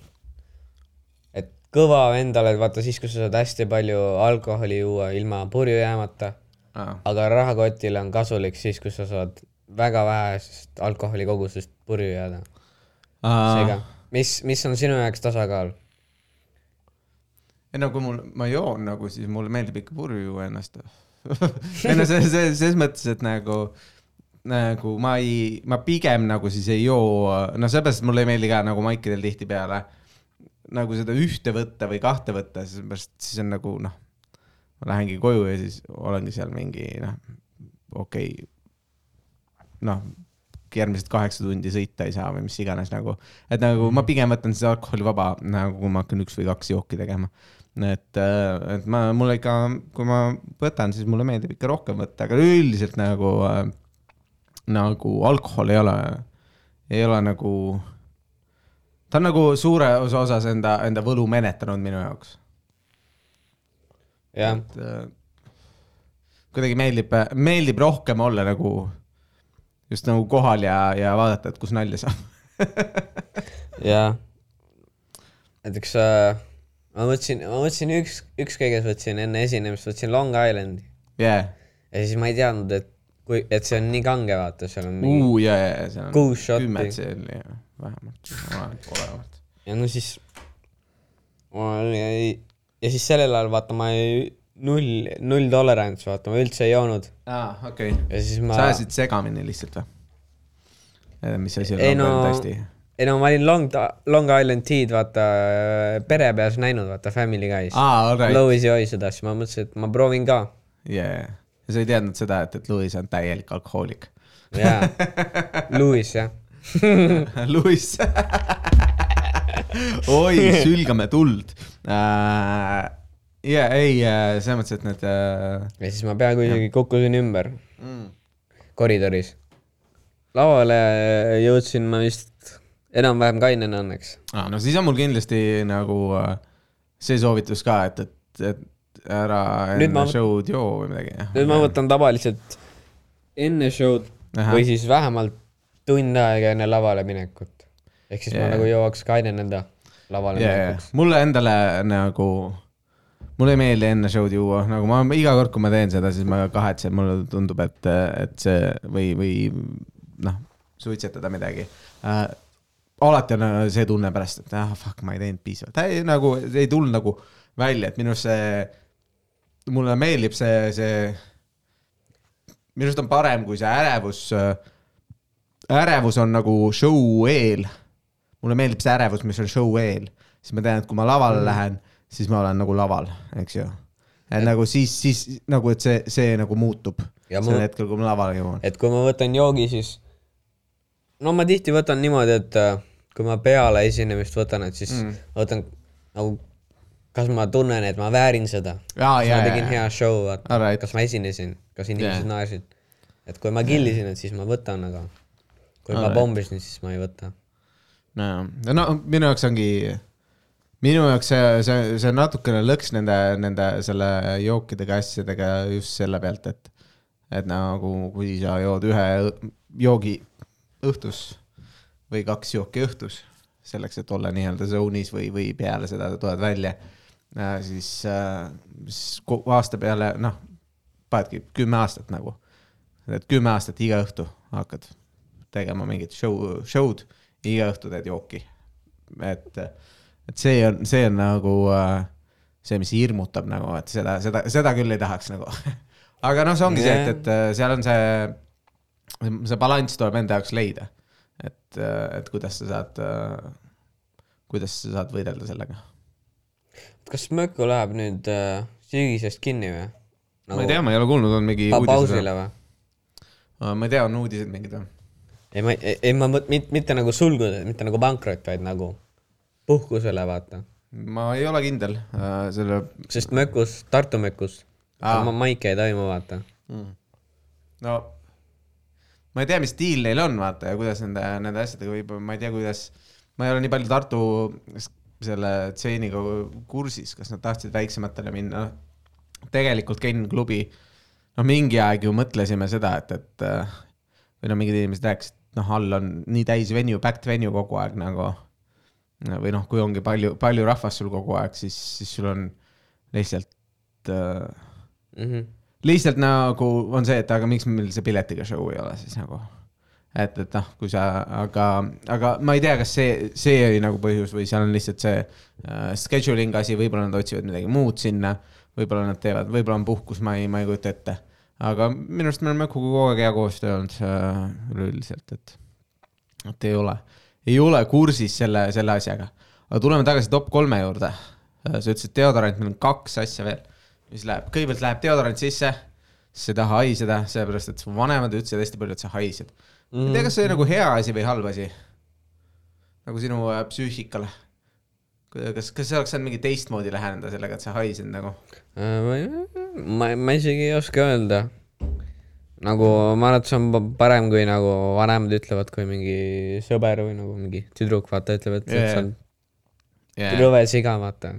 kõva vend oled, vaata siis, kui sa saad hästi palju alkoholi juua ilma purju jäämata, ah, aga rahakotile on kasulik siis, kui sa saad väga vähesest alkoholi kogusest purju jääda. seega, mis, mis on sinu jaoks tasakaal? ei no kui mul, ma joon nagu, siis mulle meeldib ikka purju juua ennast. ei no see, see, selles mõttes, et nagu, nagu ma ei, ma pigem nagu siis ei joo, no seepärast mulle ei meeldi ka nagu maikidel tihtipeale nagu seda ühte võtta või kahte võtta, sellepärast siis on nagu noh, ma lähengi koju ja siis olengi seal mingi noh, okei okay,, noh, järgmised kaheksa tundi sõita ei saa või mis iganes nagu, et nagu ma pigem võtan siis alkoholivaba nagu, kui ma hakkan üks või kaks jooki tegema. Et, et ma, mulle ikka, kui ma võtan, siis mulle meeldib ikka rohkem võtta, aga üldiselt nagu äh,, nagu alkohol ei ole, ei ole nagu, ta on nagu suures osas enda, enda võlu menetanud minu jaoks. jah, äh, kuidagi meeldib, meeldib rohkem olla nagu just nagu kohal ja, ja vaadata, et kus nalja saab. jah. näiteks äh, ma mõtlesin, ma mõtlesin üks, ükskõiges võtsin enne esinemist, võtsin Long Islandi jaa, ja siis ma ei teadnud, et kui, et see on nii kange, vaata, seal on mingi uu ja, ja, seal on kuus šotti kümmet seal ja vähemalt, olevat. ja no siis ja siis sellel ajal vaata ma ei, null, null tolerants, vaata ma üldse ei joonud aa, okei okay.. ja siis ma sa ajasid segamini lihtsalt või? mis asi on no- tõesti? ei no ma olin Long, Long Island Tea'd vaata pere peas näinud, vaata Family Guy's ah,. aa, alright. Louis'i oi seda, siis ma mõtlesin, et ma proovin ka. jaa, ja sa ei teadnud seda, et, et Louis on täielik alkohoolik. jaa, Louis jah. Louis. oi, sülgame tuld uh,. ja ei, selles mõttes, et need uh, ja siis ma peaaegu isegi kukkusin ümber mm. koridoris. lavale jõudsin ma vist enam-vähem kainena õnneks. ah,. no siis on mul kindlasti nagu uh, see soovitus ka, et, et, et ära enne show'd joo või midagi. nüüd ma võtan tavaliselt enne show'd Ahah. või siis vähemalt tund aega enne lavale minekut. ehk siis yeah. Ma nagu jõuaks kaineneda lavale ja, ja minekuks. mulle endale nagu, mulle ei meeldi enne show'd juua, nagu ma iga kord, kui ma teen seda, siis ma kahetsen, mulle tundub, et, et see või, või noh, suitsetada midagi äh,. alati on äh, see tunne pärast, et ah fuck, ma ei teinud piisavalt, nagu ei tulnud nagu välja, et minu arust see, mulle meeldib see, see, minu arust on parem, kui see ärevus, ärevus on nagu show eel mulle meeldib see ärevus, mis on show eel, siis ma tean, et kui ma lavale mm. lähen, siis ma olen nagu laval, eks ju. et nagu siis, siis nagu, et see, see nagu muutub Ja sel mu- hetkel, kui ma lavale jõuan. et kui ma võtan joogi, siis no ma tihti võtan niimoodi, et äh, kui ma peale esinemist võtan, et siis mm. võtan nagu, kas ma tunnen, et ma väärin seda. Kas jaa, ma tegin jaa. hea show, vaata Alright. kas ma esinesin, kas inimesed Jaa. naersid. et kui ma killisin, et siis ma võtan, aga kui ma Alright. pommisin, siis ma ei võta. no, no minu jaoks ongi, minu jaoks see, see, see natukene lõks nende, nende selle jookidega, asjadega just selle pealt, et, et nagu kui sa jood ühe joogi õhtus või kaks jooki õhtus, selleks, et olla nii-öelda zone'is või, või peale seda tuled välja, siis, siis ko- aasta peale, noh, panedki kümme aastat nagu, et kümme aastat iga õhtu hakkad tegema mingit show, show'd, iga õhtu teed jooki. et, et see on, see on nagu äh, see, mis hirmutab nagu, et seda, seda, seda küll ei tahaks nagu. aga noh, see ongi see, et, et äh, seal on see, see balanss tuleb enda jaoks leida. et, et kuidas sa saad, kuidas sa saad võidelda sellega. Kas Mökku läheb nüüd äh, sügisest kinni või? ma ei tea, ma ei ole kuulnud, on mingi pa pausile või? või? ma ei tea, on uudised mingid või? ei, ma ei, ei ma mitte, mitte nagu sulgudes, mitte nagu pankrot, vaid nagu puhkusele, vaata. ma ei ole kindel äh, selle sest Mökus, Tartu Mökus Aa. ma maike ei toimu, vaata. no ma ei tea, mis diil neil on, vaata ja kuidas nende, nende asjadega võib, ma ei tea, kuidas, ma ei ole nii palju Tartu selle stseeniga kursis, kas nad tahtsid väiksematele minna. tegelikult Ken klubi, noh, mingi aeg ju mõtlesime seda, et, et äh, või no mingid inimesed rääkisid, noh, all on nii täis venue, packed venue kogu aeg nagu. või noh, kui ongi palju, palju rahvast sul kogu aeg, siis, siis sul on lihtsalt äh, Mm -hmm. lihtsalt nagu on see, et aga miks meil see piletiga show ei ole siis nagu. et, et noh, kui sa, aga, aga ma ei tea, kas see, see oli nagu põhjus või seal on lihtsalt see uh, scheduling asi, võib-olla nad otsivad midagi muud sinna. võib-olla nad teevad, võib-olla on puhkus, ma ei, ma ei kujuta ette. aga minu arust me oleme kogu aeg hea koostöö olnud uh, üleüldiselt, et, et ei ole, ei ole kursis selle, selle asjaga. aga tuleme tagasi top kolme juurde. sa ütlesid deodorant, meil on kaks asja veel mis läheb, kõigepealt läheb deodorant sisse, siis ei taha haiseda, sellepärast et su vanemad ütlesid hästi palju, et sa haised mm. ei tea, kas see on nagu hea asi või halb asi? nagu sinu äh, psüühikale. kas, kas sa oleks saanud mingi teistmoodi läheneda sellega, et sa haised nagu? Äh, ma, ma isegi ei oska öelda. nagu ma arvan, et see on pa- parem, kui nagu vanemad ütlevad, kui mingi sõber või nagu mingi tüdruk vaata ütleb, et yeah. see on yeah. rõve siga, vaata.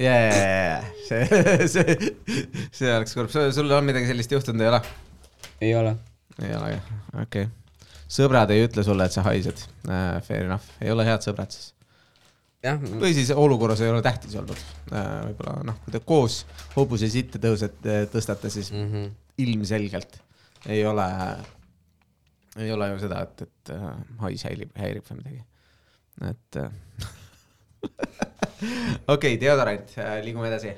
ja, ja, ja, ja see, see, see oleks kurb, sul on midagi sellist juhtunud, ei ole? ei ole. ei ole jah, okei okay.. Sõbrad ei ütle sulle, et sa haised uh,. Fair enough, ei ole head sõbrad siis. või siis olukorras ei ole tähtis olnud. võib-olla noh, kui te koos hobuse sitte tõusete, tõstate, siis mm -hmm. ilmselgelt ei ole, ei ole ju seda, et, et äh, hais häirib, häirib või midagi. et äh, okei okay,, deodorant, liigume edasi.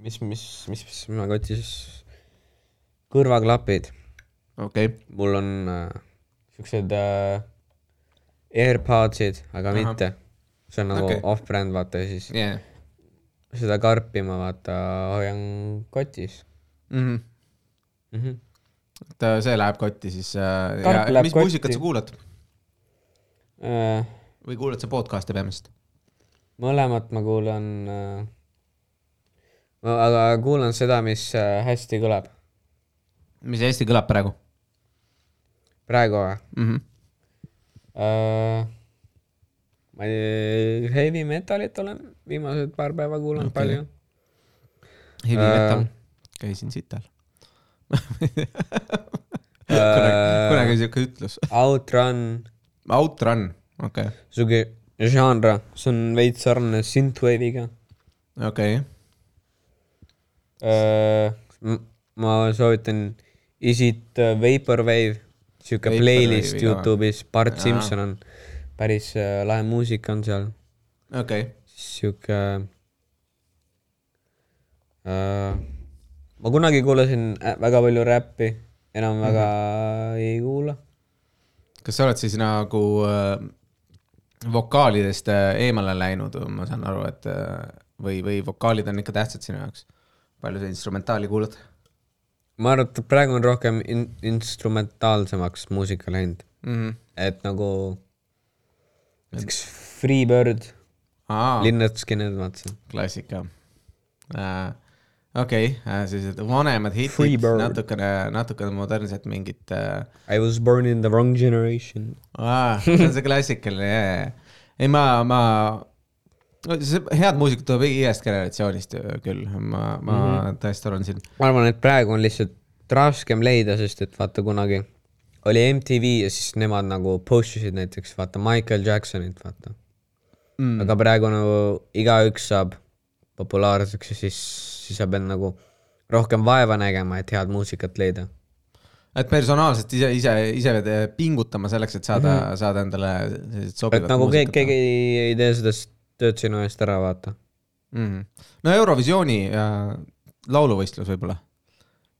mis, mis, mis, mis ma kotis, kõrvaklapid, okei okay., mul on äh, siuksed äh, AirPodsid, aga Ahah. mitte. see on nagu okay. off-brand, vaata ja siis yeah.. seda karpi ma vaata hoian kotis Mm -hmm. mm. -hmm. et äh, see läheb kotti siis äh,. Mis kotti. muusikat sa kuulad Äh, või kuulad sa podcast'e peamiselt? mõlemat ma kuulan äh,. aga kuulan seda, mis äh, hästi kõlab. Mis hästi kõlab praegu praegu või mm? -hmm. äh,? ma ei, heavy metalit olen viimased paar päeva kuulanud okay. palju. Heavy Äh, metal, käisin sital. Äh, kunagi siuke ütlus. Outrun, Outrun, okei okay., sihuke žanr, see on veits sarnane synthwave'iga okei okay., äh,. ma soovitan Is it uh, Vaporwave, sihuke playlist. Youtube'is, Bart Jaa. Simson on päris äh, lahe muusika on seal, okei okay., sihuke äh,. ma kunagi kuulasin äh, väga palju räppi, enam Mhm. väga ei kuula. kas sa oled siis nagu äh, vokaalidest eemale läinud, ma saan aru, et või, või vokaalid on ikka tähtsad sinu jaoks? palju sa instrumentaali kuulad ma arvan, et praegu on rohkem in-, instrumentaalsemaks muusika läinud Mhm. et nagu näiteks Freebird, Lynyrd Skynyrd, vaatasin. klassika uh,. okei okay,, sellised vanemad hitid, natukene, natukene modernsed mingid uh,. I was born in the wrong generation. Aa, see on see klassikaline, jaa, ei ma, ma, head muusikat tuleb igast generatsioonist ju küll, ma, ma mm -hmm. tõesti arvan siin. ma arvan, et praegu on lihtsalt raskem leida, sest et vaata kunagi oli MTV ja siis nemad nagu post isid näiteks vaata Michael Jacksonit, vaata mm.. aga praegu nagu igaüks saab populaarseks ja siis, siis sa pead nagu rohkem vaeva nägema, et head muusikat leida. et personaalselt ise, ise, ise pingutama selleks, et saada mm, -hmm. saada endale sellised et sobivad nagu keegi, keegi ei tee seda s- tööd sinu eest ära, vaata. mm. no Eurovisiooni äh, lauluvõistlus võib-olla.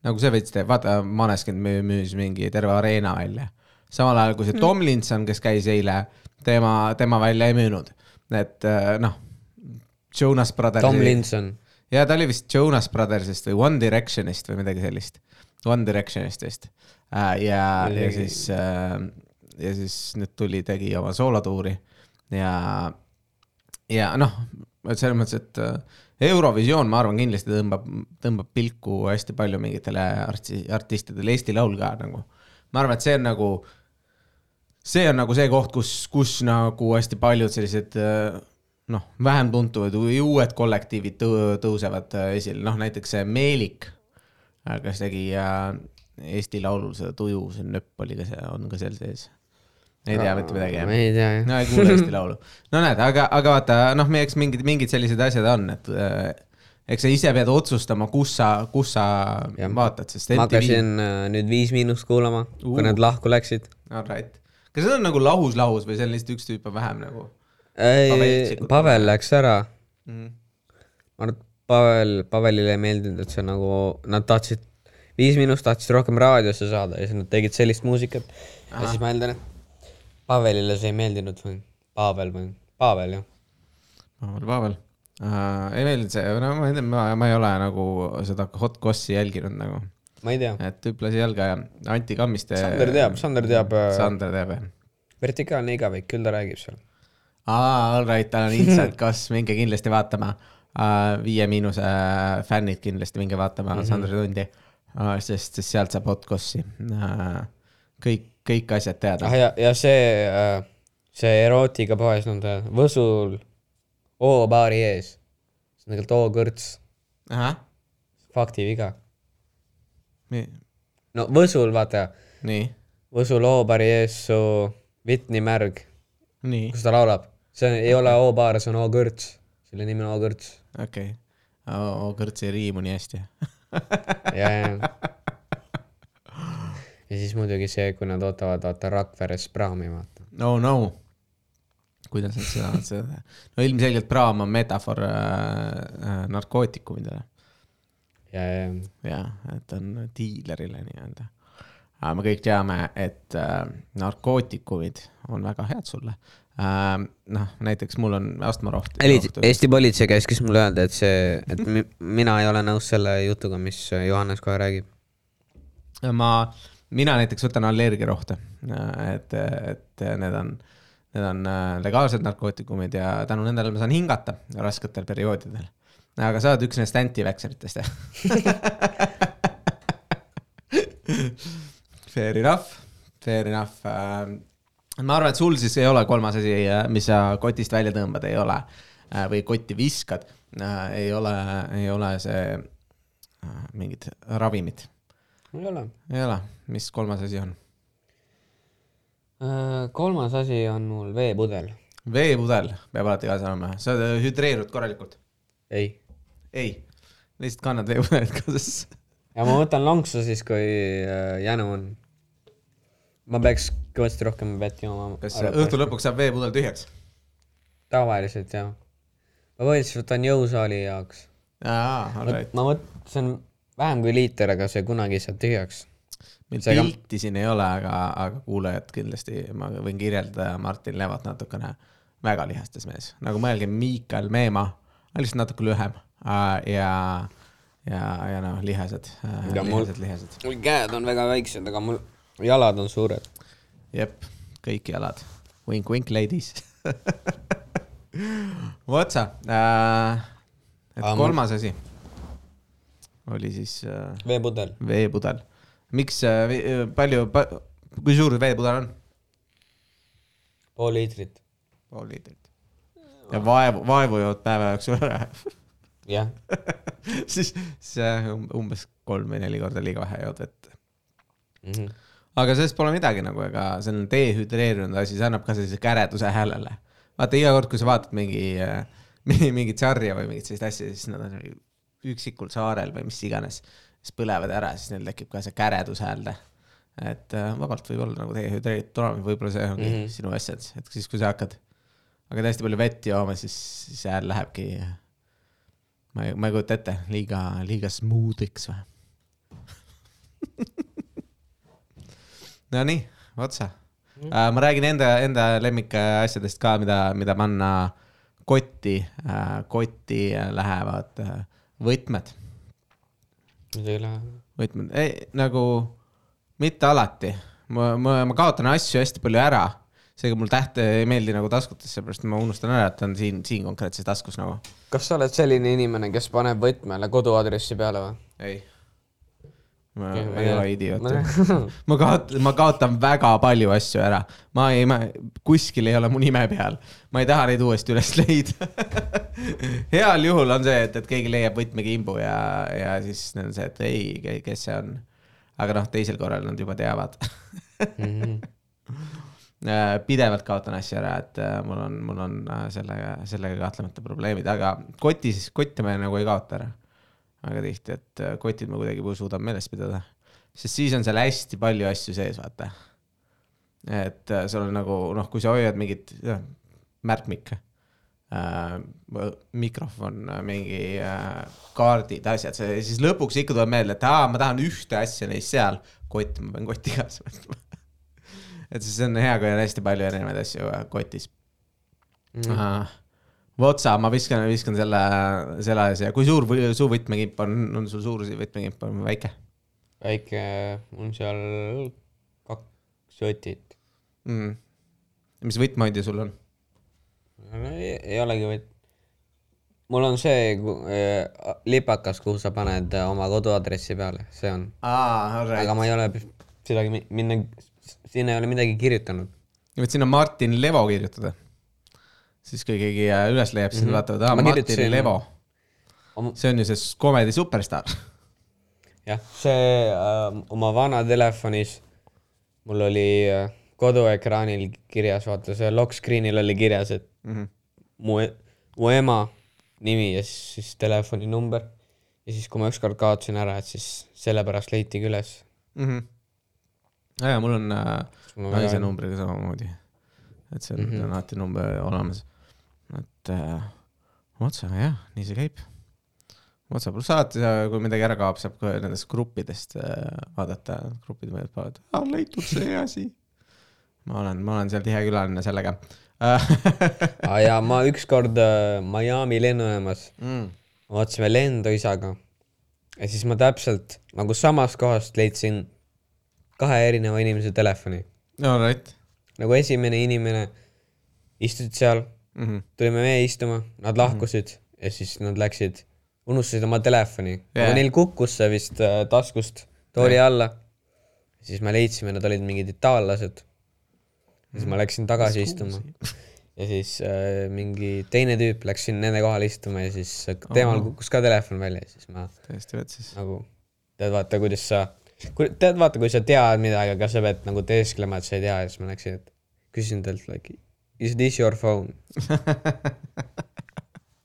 nagu see veits teeb, vaata, Maneskin müü- müüs mingi terve areena välja. samal ajal kui see Tom Linson, kes käis eile, tema, tema välja ei müünud. et äh, noh, Jonas Brothers. Tom Linson. ja ta oli vist Jonas Brothersist või One Directionist või midagi sellist. One Directionist vist. ja, ja siis, ja siis nüüd tuli, tegi oma soolotuuri ja, ja noh, et selles mõttes, et äh, Eurovisioon, ma arvan, kindlasti tõmbab, tõmbab pilku hästi palju mingitele arsti, artistidele, Eesti Laul ka nagu. ma arvan, et see on nagu, see on nagu see koht, kus, kus nagu hästi paljud sellised äh, noh, vähem tuntud või uued kollektiivid tõu- tõusevad äh, esile, noh näiteks see Meelik, kes tegi Eesti Laulul seda tuju, see nööp oli ka see, on ka seal sees. Ei tea mitte midagi jah ma? ei tea jah. no ei kuule Eesti Laulu. no näed, aga, aga vaata, noh, eks mingid, mingid sellised asjad on, et äh, eks sa ise pead otsustama, kus sa, kus sa ja. Vaatad, sest ma MTV. hakkasin äh, nüüd Viis Miinust kuulama, Uh. kui nad lahku läksid. Alright, kas see on nagu lahus-lahus või see on lihtsalt üks tüüp on vähem nagu ei Pavel läks ära. mm.? ma arvan, et Pavel, Pavelile ei meeldinud, et see nagu, nad tahtsid, Viis Miinust tahtsid rohkem raadiosse saada ja siis nad tegid sellist muusikat. ja siis ma eeldan, et Pavelile see ei meeldinud või Pavel või Pavel jah. Pavel, Pavel uh,. ei meeldinud see, no ma ei tea, ma, ma ei ole nagu seda Hot Gossi jälginud nagu, ma ei tea, et tüüp lasi jalga ja Anti Kammiste. Sander teab, Sander teab äh, Sander teab jah vertikaalne igavik, küll ta räägib seal. aa, all right, tal on inside, kas minge kindlasti vaatama uh,. Viie Miinuse äh, fännid kindlasti minge vaatama mm -hmm. Sandri tundi uh,, sest, sest sealt saab Otcossi uh,. kõik, kõik asjad teada ah. ja, ja see, see erootikapoes on ta Võsul O-baari ees. see on tegelikult O-kõrts, faktiviga. no Võsul, vaata, Võsul O-baari ees su Vitni märg, kus ta laulab. see ei ole O-baar, see on O-kõrts, selle nimi on O-kõrts. okei okay.. kõrts ei riimu nii hästi. ja, ja. Ja siis muidugi see, kui nad ootavad, vaata Rakveres praami, vaata. no no, kuidas nad seda, seda, no ilmselgelt praam on metafoor äh, äh, narkootikumidele. ja, ja, jah, et on diilerile nii-öelda. aga me kõik teame, et äh, narkootikumid on väga head sulle äh,. noh, näiteks mul on astmaroht. Eesti politsei käskis mulle öelda, et see, et mi, mina ei ole nõus selle jutuga, mis Johannes kohe räägib. ma, mina näiteks võtan allergiarohte, et, et need on, need on äh, legaalsed narkootikumid ja tänu nendele ma saan hingata rasketel perioodidel. aga sa oled üks nendest anti-vaxxeritest, jah? Fair enough, fair enough. ma arvan, et sul siis ei ole kolmas asi, mis sa kotist välja tõmbad, ei ole äh, või kotti viskad, ei ole, ei ole see äh, mingid ravimid ei ole. ei ole, mis kolmas asi on? Äh, kolmas asi on mul veepudel. veepudel peab alati kaasas olema, sa hüdreerud korralikult? ei. ei, lihtsalt kannad veepudelit kaasas. ja ma võtan lonksu siis, kui äh, jänu on. ma peaks kõvasti rohkem vett jooma. kas õhtu? lõpuks saab veepudel tühjaks? tavaliselt jah. ma põhiliselt võtan jõusaali jaoks. aa, alright. ma mõt-, see on vähem kui liiter, aga see kunagi ei saa tühjaks. meil seega- pilti siin ei ole, aga, aga kuulajad kindlasti, ma võin kirjeldada Martin Levot natukene. väga lihastes mees, nagu mõelge Miikal Meemaa, lihtsalt natuke lühem äh, ja, ja, ja noh, lihased, Ja mul- lihased, lihased. mul käed on väga väiksed, aga mul jalad on suured. jep kõik jalad. Wink, ladies. Otsa äh,. kolmas asi oli siis äh, veepudel, veepudel. miks äh,, palju pa,, kui suur veepudel on? pool liitrit, pool liitrit. ja vaevu, vaevu jood päeva jooksul ära. jah. siis see um- umbes kolm või neli korda liiga vähe jood vett. Mhm. aga sellest pole midagi nagu, ega see on dehüdreerunud asi, see annab ka sellise käreduse häälele. vaata iga kord, kui sa vaatad mingi, mingit sarja või mingit sellist asja, siis nad on üksikul saarel või mis iganes, siis põlevad ära, siis neil tekib ka see käredushäälde. et äh, vabalt võib olla nagu dehüdreeritud võib-olla see ongi mm. -hmm. sinu essence, et siis, kui sa hakkad, hakkad hästi palju vett jooma, siis, siis hääl lähebki. ma ei, ma ei kujuta ette, liiga, liiga smoothiks või? Nonii, otsa Mhm. äh,. ma räägin enda, enda lemmikasjadest ka, mida, mida panna kotti äh,, kotti lähevad äh, võtmed, mis ei lähe. võtmed, nagu mitte alati. ma, ma, ma kaotan asju hästi palju ära, seega mul täht ei meeldi nagu taskutes, seepärast ma unustan ära, et on siin, siin konkreetses taskus nagu. kas sa oled selline inimene, kes paneb võtmele koduaadressi peale või? ei. Ma ei ole idioot Ma-. kaotan, ma kaotan väga palju asju ära. ma ei, ma kuskil ei ole mu nime peal. ma ei taha neid uuesti üles leida. heal juhul on see, et, et keegi leiab võtmekimbu ja, ja siis on see, et ei, kes see on. aga noh, teisel korral nad juba teavad. Mhm. Äh, pidevalt kaotan asju ära, et äh, mul on, mul on äh, sellega, sellega kahtlemata probleemid, aga kotis, kotte me nagu ei kaota ära. Väga tihti, et äh, kotid ma kuidagi suudan meeles pidada, sest siis on seal hästi palju asju sees, vaata. et äh, sul on nagu noh, kui sa hoiad mingit jah, märkmik äh,, mikrofon, mingi äh, kaardid, asjad, siis lõpuks ikka tuleb meelde, et aa, ma tahan ühte asja neist seal, kott, ma pean kotti kaasa võtma et siis on hea, kui on hästi palju erinevaid asju äh, kotis mm.. Votsa, ma viskan, viskan selle, selle asja, kui suur või, su võtmekimp on, on sul suur võtmekimp on väike väike, on seal kaks sotit. mm.? mis võtmehoidja sul on? ei, ei olegi võt-. mul on see äh, lipakas, kuhu sa paned oma koduaadressi peale, see on. aa, aga ma ei ole seda mi- minna, sinna ei ole midagi kirjutanud. võid sinna Martin Levo kirjutada. Siis kui keegi üles leiab, siis nad Mhm. vaatavad, aa, Ma Martin Levo, see on ju see komedi superstaar. jah, see äh, oma vana telefonis mul oli äh, koduekraanil kirjas, vaata see lock screen'il oli kirjas, et Mhm. mu, mu ema nimi ja siis, siis telefoninumber. ja siis, kui ma ükskord kaotasin ära, et siis sellepärast leitigi üles. Mhm. ja, ja mul on äh, on naise numbriga samamoodi. et see on mm Mhm. -hmm. alati number olemas. Et äh, otsa, jah, nii see käib. otsa, pluss alati, kui midagi ära kaob, saab kohe nendest gruppidest äh, vaadata, grupid võivad paluda, aa leitud see asi. ma olen, ma olen seal tihe külaline sellega ah,. ja ma ükskord äh, Miami lennujaamas, mm.. vaatasime lendu isaga ja siis ma täpselt nagu samast kohast leidsin kahe erineva inimese telefoni. no right nagu esimene inimene istusid seal, mm. -hmm. tulime meie istuma, nad lahkusid mm -hmm. ja siis nad läksid, unustasid oma telefoni yeah., aga neil kukkus see vist äh, taskust tooli yeah. alla. siis me leidsime, nad olid mingid itaallased. siis ma läksin tagasi istuma ja siis äh, mingi teine tüüp läks sinna nende kohale istuma ja siis äh, temal kukkus ka telefon välja ja siis ma täiesti vetsis. nagu tead vaata, kuidas sa, tead vaata, kui sa tead midagi, aga sa pead nagu teesklema, et sa ei tea ja siis ma läksin, et küsisin talt like is this your phone?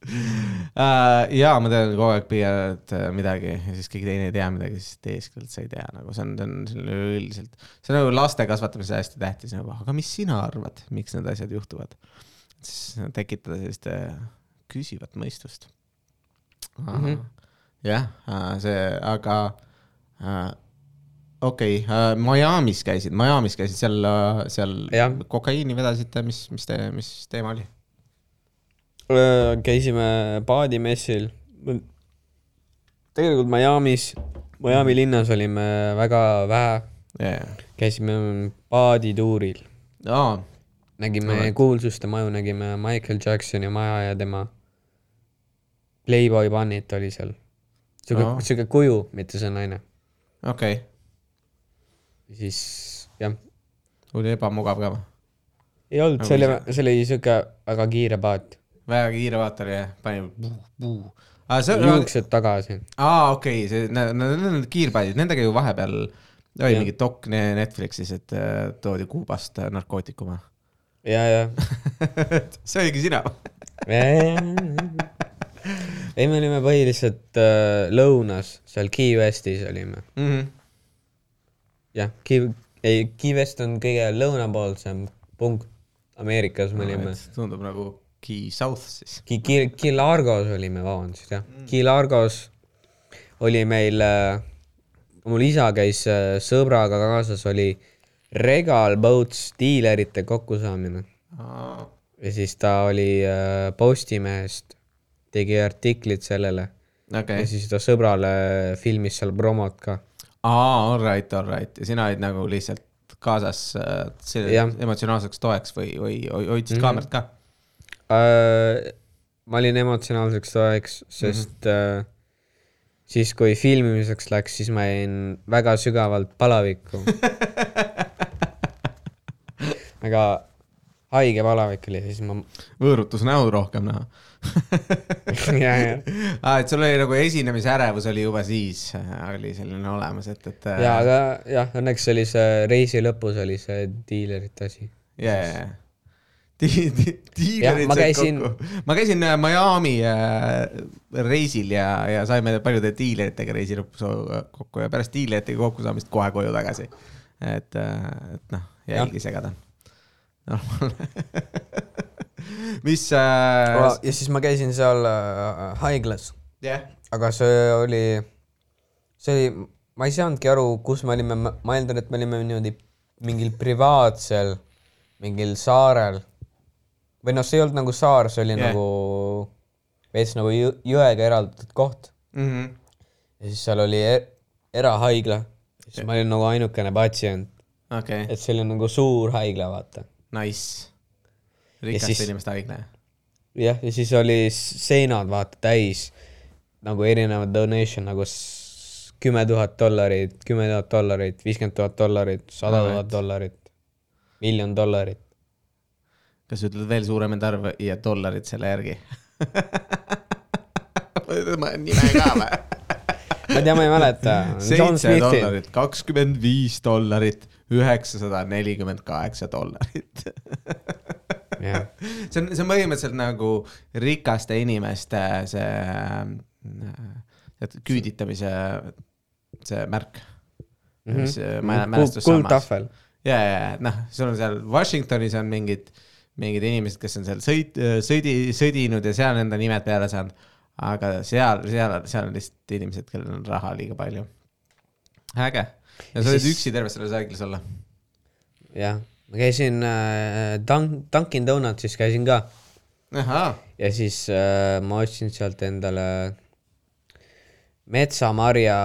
Uh, jaa, ma tean kogu aeg püüad äh, midagi ja siis keegi teine ei tea midagi, siis teeskled, sa ei tea nagu see on, see on see on üleüldiselt, see on nagu laste kasvatamisel hästi tähtis nagu, aga mis sina arvad, miks need asjad juhtuvad? siis tekitada sellist äh, küsivat mõistust Mhm. jah see, aga uh, okei okay, uh,, Miami's käisid, Miami's käisid seal uh,, seal Jah. kokaiini vedasite, mis, mis te, mis teema oli? käisime paadimessil. tegelikult Miami's, Miami linnas olime väga vähe, Yeah. käisime paadituuril. aa, nägime right. kuulsuste maju, nägime Michael Jacksoni maja ja tema Playboy Bunny't oli seal. sihuke oh., sihuke kuju, mitte see naine. okei okay., siis jah, oli ebamugav ka või? ei olnud, Nagu see oli see oli sihuke väga kiire paat. väga kiire vaata oli jah, pani juuksed tagasi. aa okei okay,, see, need, need on kiirpaadid, nendega ju vahepeal oli Jah. mingi dok ne- Netflixis, et äh, toodi Kuubast äh, narkootikume. ja, ja. see oligi sina? ei, me olime põhiliselt äh, lõunas, seal Key Westis olime. Mhm. jah, Key, ei, Key West on kõige lõunapoolsem punkt Ameerikas, me olime. tundub nagu Key South siis. Ki-, Ki-, Key Largos olime, vabandust, jah mm.. Key Largos oli meil äh,, mul isa käis äh, sõbraga kaasas, oli Regal Boats diilerite kokkusaamine ja siis ta oli äh, Postimehest, tegi artiklit sellele okei ja, siis ta sõbrale filmis seal promot ka. aa, all right, all right ja sina olid nagu lihtsalt kaasas äh, selle emotsionaalseks toeks või, või ho- hoidsid Mhm. kaamerat ka? Äh, ma olin emotsionaalseks toeks, sest mm -hmm. äh, siis, kui filmimiseks läks, siis ma jäin väga sügavalt palavikku. väga haige palavik oli, siis ma, võõrutus näo rohkem näha. ja, ja, aa, et sul oli nagu esinemisärevus oli juba siis, oli selline olemas, et, et. ja, aga jah, õnneks oli see reisi lõpus oli see diilerite asi. ja, ja, ja. Di-, di-, diilerid said käisin- kokku. ma käisin äh, Miami äh, reisil ja, ja saime paljude diileritega reisi lõpus kokku ja pärast diileritega kokkusaamist kohe koju tagasi. et, et noh, jälgi segada. Mis äh,, ja siis ma käisin seal äh, haiglas, jah, aga see oli, see oli, ma ei saanudki aru, kus me olime, ma eeldan, et me olime niimoodi mingil privaatsel, mingil saarel. või noh, see ei olnud nagu saar, see oli yeah. nagu veits nagu jõ- jõega eraldatud koht Mhm. ja siis seal oli er erahaigla. siis ma olin nagu ainukene patsient, okei, et see oli nagu suur haigla, vaata. nice. rikaste inimeste haigla. jah, ja siis oli seinad vaata täis nagu erinevad donation nagu kümme tuhat dollarit, kümme tuhat dollarit, viiskümmend tuhat dollarit, sada tuhat dollarit, miljon dollarit. kas ütled veel suuremaid arve ja dollarid selle järgi? ma nime ka või? ma ei tea, ma ei mäleta. Seitse dollarit, kakskümmend viis dollarit, üheksasada nelikümmend kaheksa dollarit. jah, see on, see on põhimõtteliselt nagu rikaste inimeste see äh, tead, küüditamise see märk mm. -hmm. see mä- mälestussammas. kuldtahvel. ja, ja, ja noh, sul on seal Washingtonis on mingid, mingid inimesed, kes on seal sõit, sõdi, sõdinud ja seal enda nimed peale saanud. aga seal, seal, seal on lihtsalt inimesed, kellel on raha liiga palju. äge. Ja sa olid siis- üksi terves selles haiglas olla? jah, ma käisin äh, Dunk-, Dunkin Donutsis käisin ka. Ja siis äh, ma ostsin sealt endale metsamarja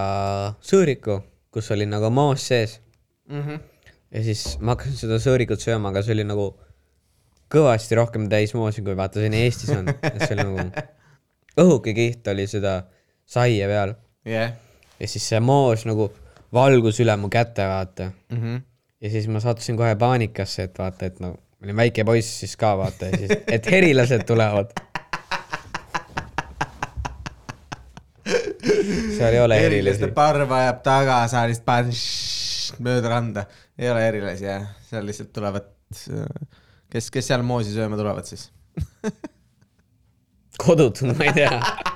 sõõriku, kus oli nagu moos sees. Ja siis ma hakkasin seda sõõrikut sööma, aga see oli nagu kõvasti rohkem täis moosi, kui vaata siin Eestis on, et see oli nagu õhuke kiht oli seda saia peal. Jah. ja siis see moos nagu valgus üle mu käte, vaata. Mhm. ja siis ma sattusin kohe paanikasse, et vaata, et no ma olin väike poiss siis ka vaata ja siis, et herilased tulevad. seal ei ole erilaste erilasi. parv ajab taga, sa lihtsalt paned ššš mööda randa. ei ole erilasi jah, seal lihtsalt tulevad, kes, kes seal moosi sööma tulevad siis? kodutud, ma ei tea.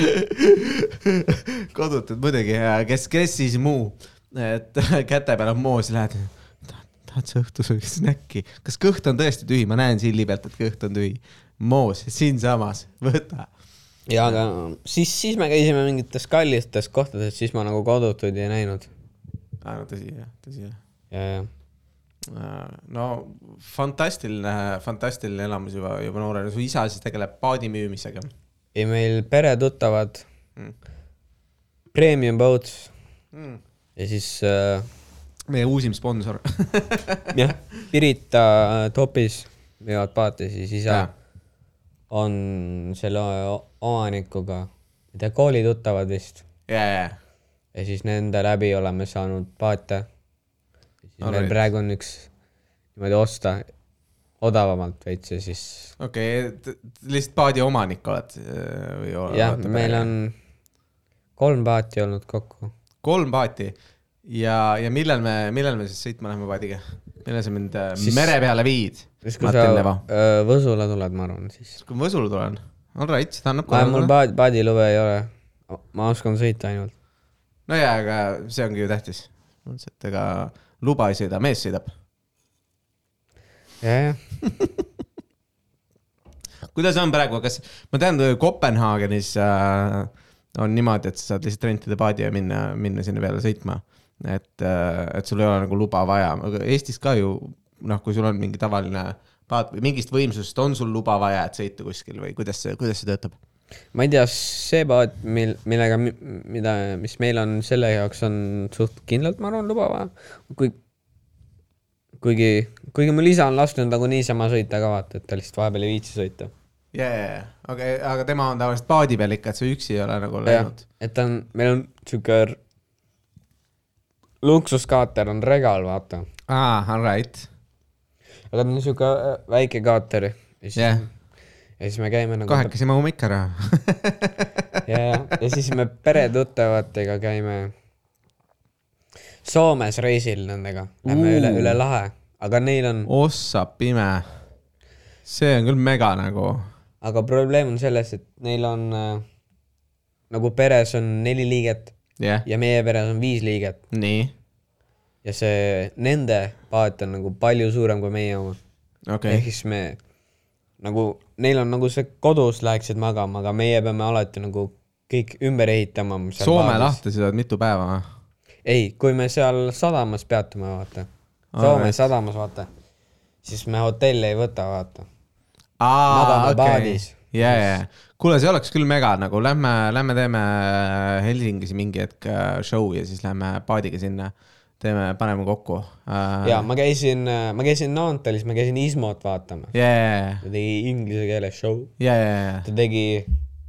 kodutud muidugi ja kes, kes siis muu, et käte peal on moos, lähed, tahad sa õhtusöögiks snäkki, kas kõht on tõesti tühi, ma näen silli pealt, et kõht on tühi. moos siinsamas, võta. ja aga siis, siis me käisime mingites kallites kohtades, siis ma nagu kodutuid ei näinud. aa, no tõsi jah, tõsi jah. ja, ja no fantastiline, fantastiline elamus juba, juba noorena, su isa siis tegeleb paadi müümisega. Ei meil peretuttavad Mm. Premium Boats Mm. ja siis äh, meie uusim sponsor jah, Pirita topis müüvad paate, siis isa Jaa. on selle omanikuga, ma ei tea, koolituttavad vist ja, ja, ja siis nende läbi oleme saanud paate. meil praegu on üks niimoodi osta odavamalt veits ja siis okei okay,, lihtsalt paadi omanik oled äh, või? jah, meil on kolm paati olnud kokku. kolm paati ja, ja millal me, millal me siis sõitma läheme paadiga? millal sa mind siis... Siis- mere peale viid? siis kui sa Martin Levo, öö, Võsule tuled, ma arvan, siis. kui ma Võsule tulen, all right, seda annab mul korraldada. paadi, paadilube ei ole. ma oskan sõita ainult. no jaa, aga see ongi ju tähtis. et ega luba ei sõida, mees sõidab. ja, jah, kuidas on praegu, kas, ma tean, Kopenhaagenis äh, on niimoodi, et sa saad lihtsalt rentida paadi ja minna, minna sinna peale sõitma. et äh,, et sul ei ole nagu luba vaja, aga Eestis ka ju noh, kui sul on mingi tavaline paat või mingist võimsusest on sul luba vaja, et sõita kuskil või kuidas see, kuidas see töötab? ma ei tea, see paat, mil, millega, mida, mis meil on selle jaoks on suht kindlalt, ma arvan, luba vaja. kui, kuigi, kuigi mul isa on lasknud nagu niisama sõita ka vaata, et ta lihtsalt vahepeal ei viitsi sõita. ja, ja, ja, aga, aga tema on tavaliselt paadi peal ikka, et sa üksi ei ole nagu läinud., et ta on, meil on sihuke luksuskaater on regal, vaata. aa, all right. aga ta on sihuke äh, väike kaater jah, ja siis me käime nagu kahekesi mahume ikka ära. ja, ja, ja siis me peretuttavatega käime Soomes reisil nendega, lähme üle, üle lahe, aga neil on, ossa pime. see on küll mega nagu. aga probleem on selles, et neil on äh, nagu peres on neli liiget jah, ja meie peres on viis liiget nii, ja see nende paat on nagu palju suurem kui meie oma. okei ehk siis me nagu, neil on nagu see kodus läheksid magama, aga meie peame alati nagu kõik ümber ehitama. Soome. lahti sa oled mitu päeva või? ei, kui me seal sadamas peatume, vaata. Soome Alright. sadamas, vaata. siis me hotelli ei võta, vaata. aa, okei ja, ja, kuule, see oleks küll mega nagu, lähme, lähme teeme Helsingis mingi hetk äh, show ja siis lähme paadiga sinna. teeme, paneme kokku uh,. ja ma käisin, ma käisin Naantalis, ma käisin Ismot vaatamas. ja, ta tegi inglise keeles show. ja, ja, ja, ta tegi,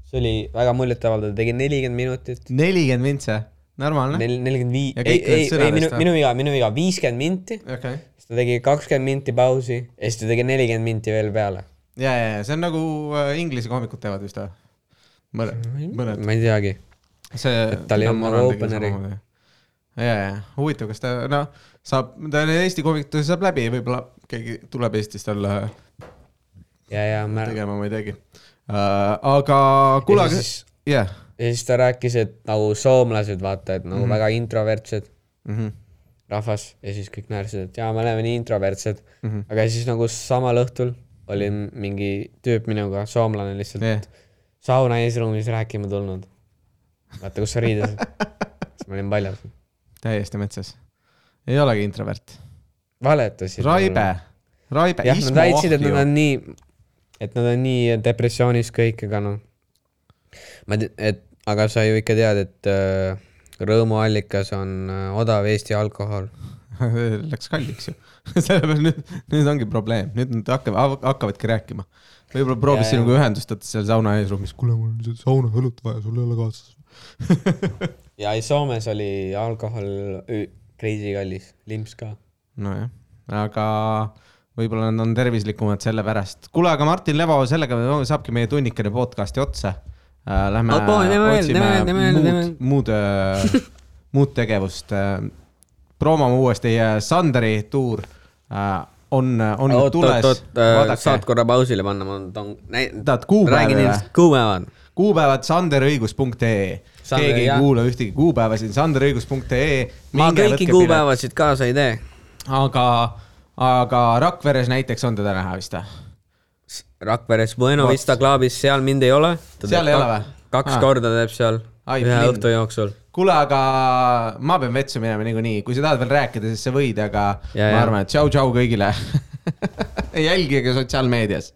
see oli väga muljetavaldav, ta tegi nelikümmend minutit. nelikümmend vintse, normaalne. nel-, nelikümmend viis, ei, ei, ei minu, minu viga, minu viga, viiskümmend minti. okei, siis ta tegi kakskümmend minti pausi ja siis ta tegi nelikümmend minti veel peale. ja, ja, ja see on nagu äh, inglise koomikud teevad vist või? mõned, mõned. ma ei teagi. see. Ei olnud nagu openeri.. ja, ja, huvitav, kas ta, noh, saab, ta on Eesti koomikutega saab läbi, võib-olla keegi tuleb Eestist talle ja, ja ma, tegema, ma ei teagi uh,. aga kuule, aga jah, ja siis ta rääkis, et nagu soomlased, vaata, et nagu mm -hmm. väga introvertsed rahvas ja siis kõik naersid, et jaa, me oleme nii introvertsed mm. -hmm. aga siis nagu samal õhtul oli mingi tüüp minuga, soomlane lihtsalt yeah., sauna eesruumis rääkima tulnud. vaata, kus sa riides. siis ma olin paljas. täiesti metsas. ei olegi introvert. valetasid. Raibe, Raibe, jah, nad väitsid, et nad on nii, et nad on nii depressioonis kõik, aga noh. ma, et, aga sa ju ikka tead, et äh, rõõmuallikas on äh, odav Eesti alkohol. Läks kalliks ju. sellepärast nüüd, nüüd ongi probleem, nüüd nad hakkavad, hakkavadki rääkima. võib-olla proovis ja. sinuga ühendust võtta seal sauna eesruumis, kuule, mul on lihtsalt saunaõlut vaja, sul ei ole kaasas. ja ei, Soomes oli alkohol crazy kallis, limps ka. nojah, aga võib-olla nad on tervislikumad sellepärast. kuule, aga Martin Levo, sellega saabki meie tunnikene podcast'i otsa. Lähme Oot, oot, teeme veel, otsime veel, muud, muud, muud tegevust. promome uuesti, Sanderi tuur äh, on, on nüüd tules. äh, saad korra pausile panna, ma toon, tahad kuupäevi või? kuupäevad. kuupäevad sanderõigus.ee. Sander, keegi ei kuula ühtegi kuupäevasid, sanderõigus.ee. ma kõiki kuupäevasid kaasa ei tee. aga, aga Rakveres näiteks on teda näha vist või? Rakveres Bueno Vista klaabis, seal mind ei ole. Seal ei ole või? kaks Aa. korda teeb seal Ai, ühe blind. õhtu jooksul. kuule, aga ma pean vetsu minema niikuinii, kui sa tahad veel rääkida, siis sa võid, aga ja, ma arvan, et tšau-tšau kõigile. jälgige sotsiaalmeedias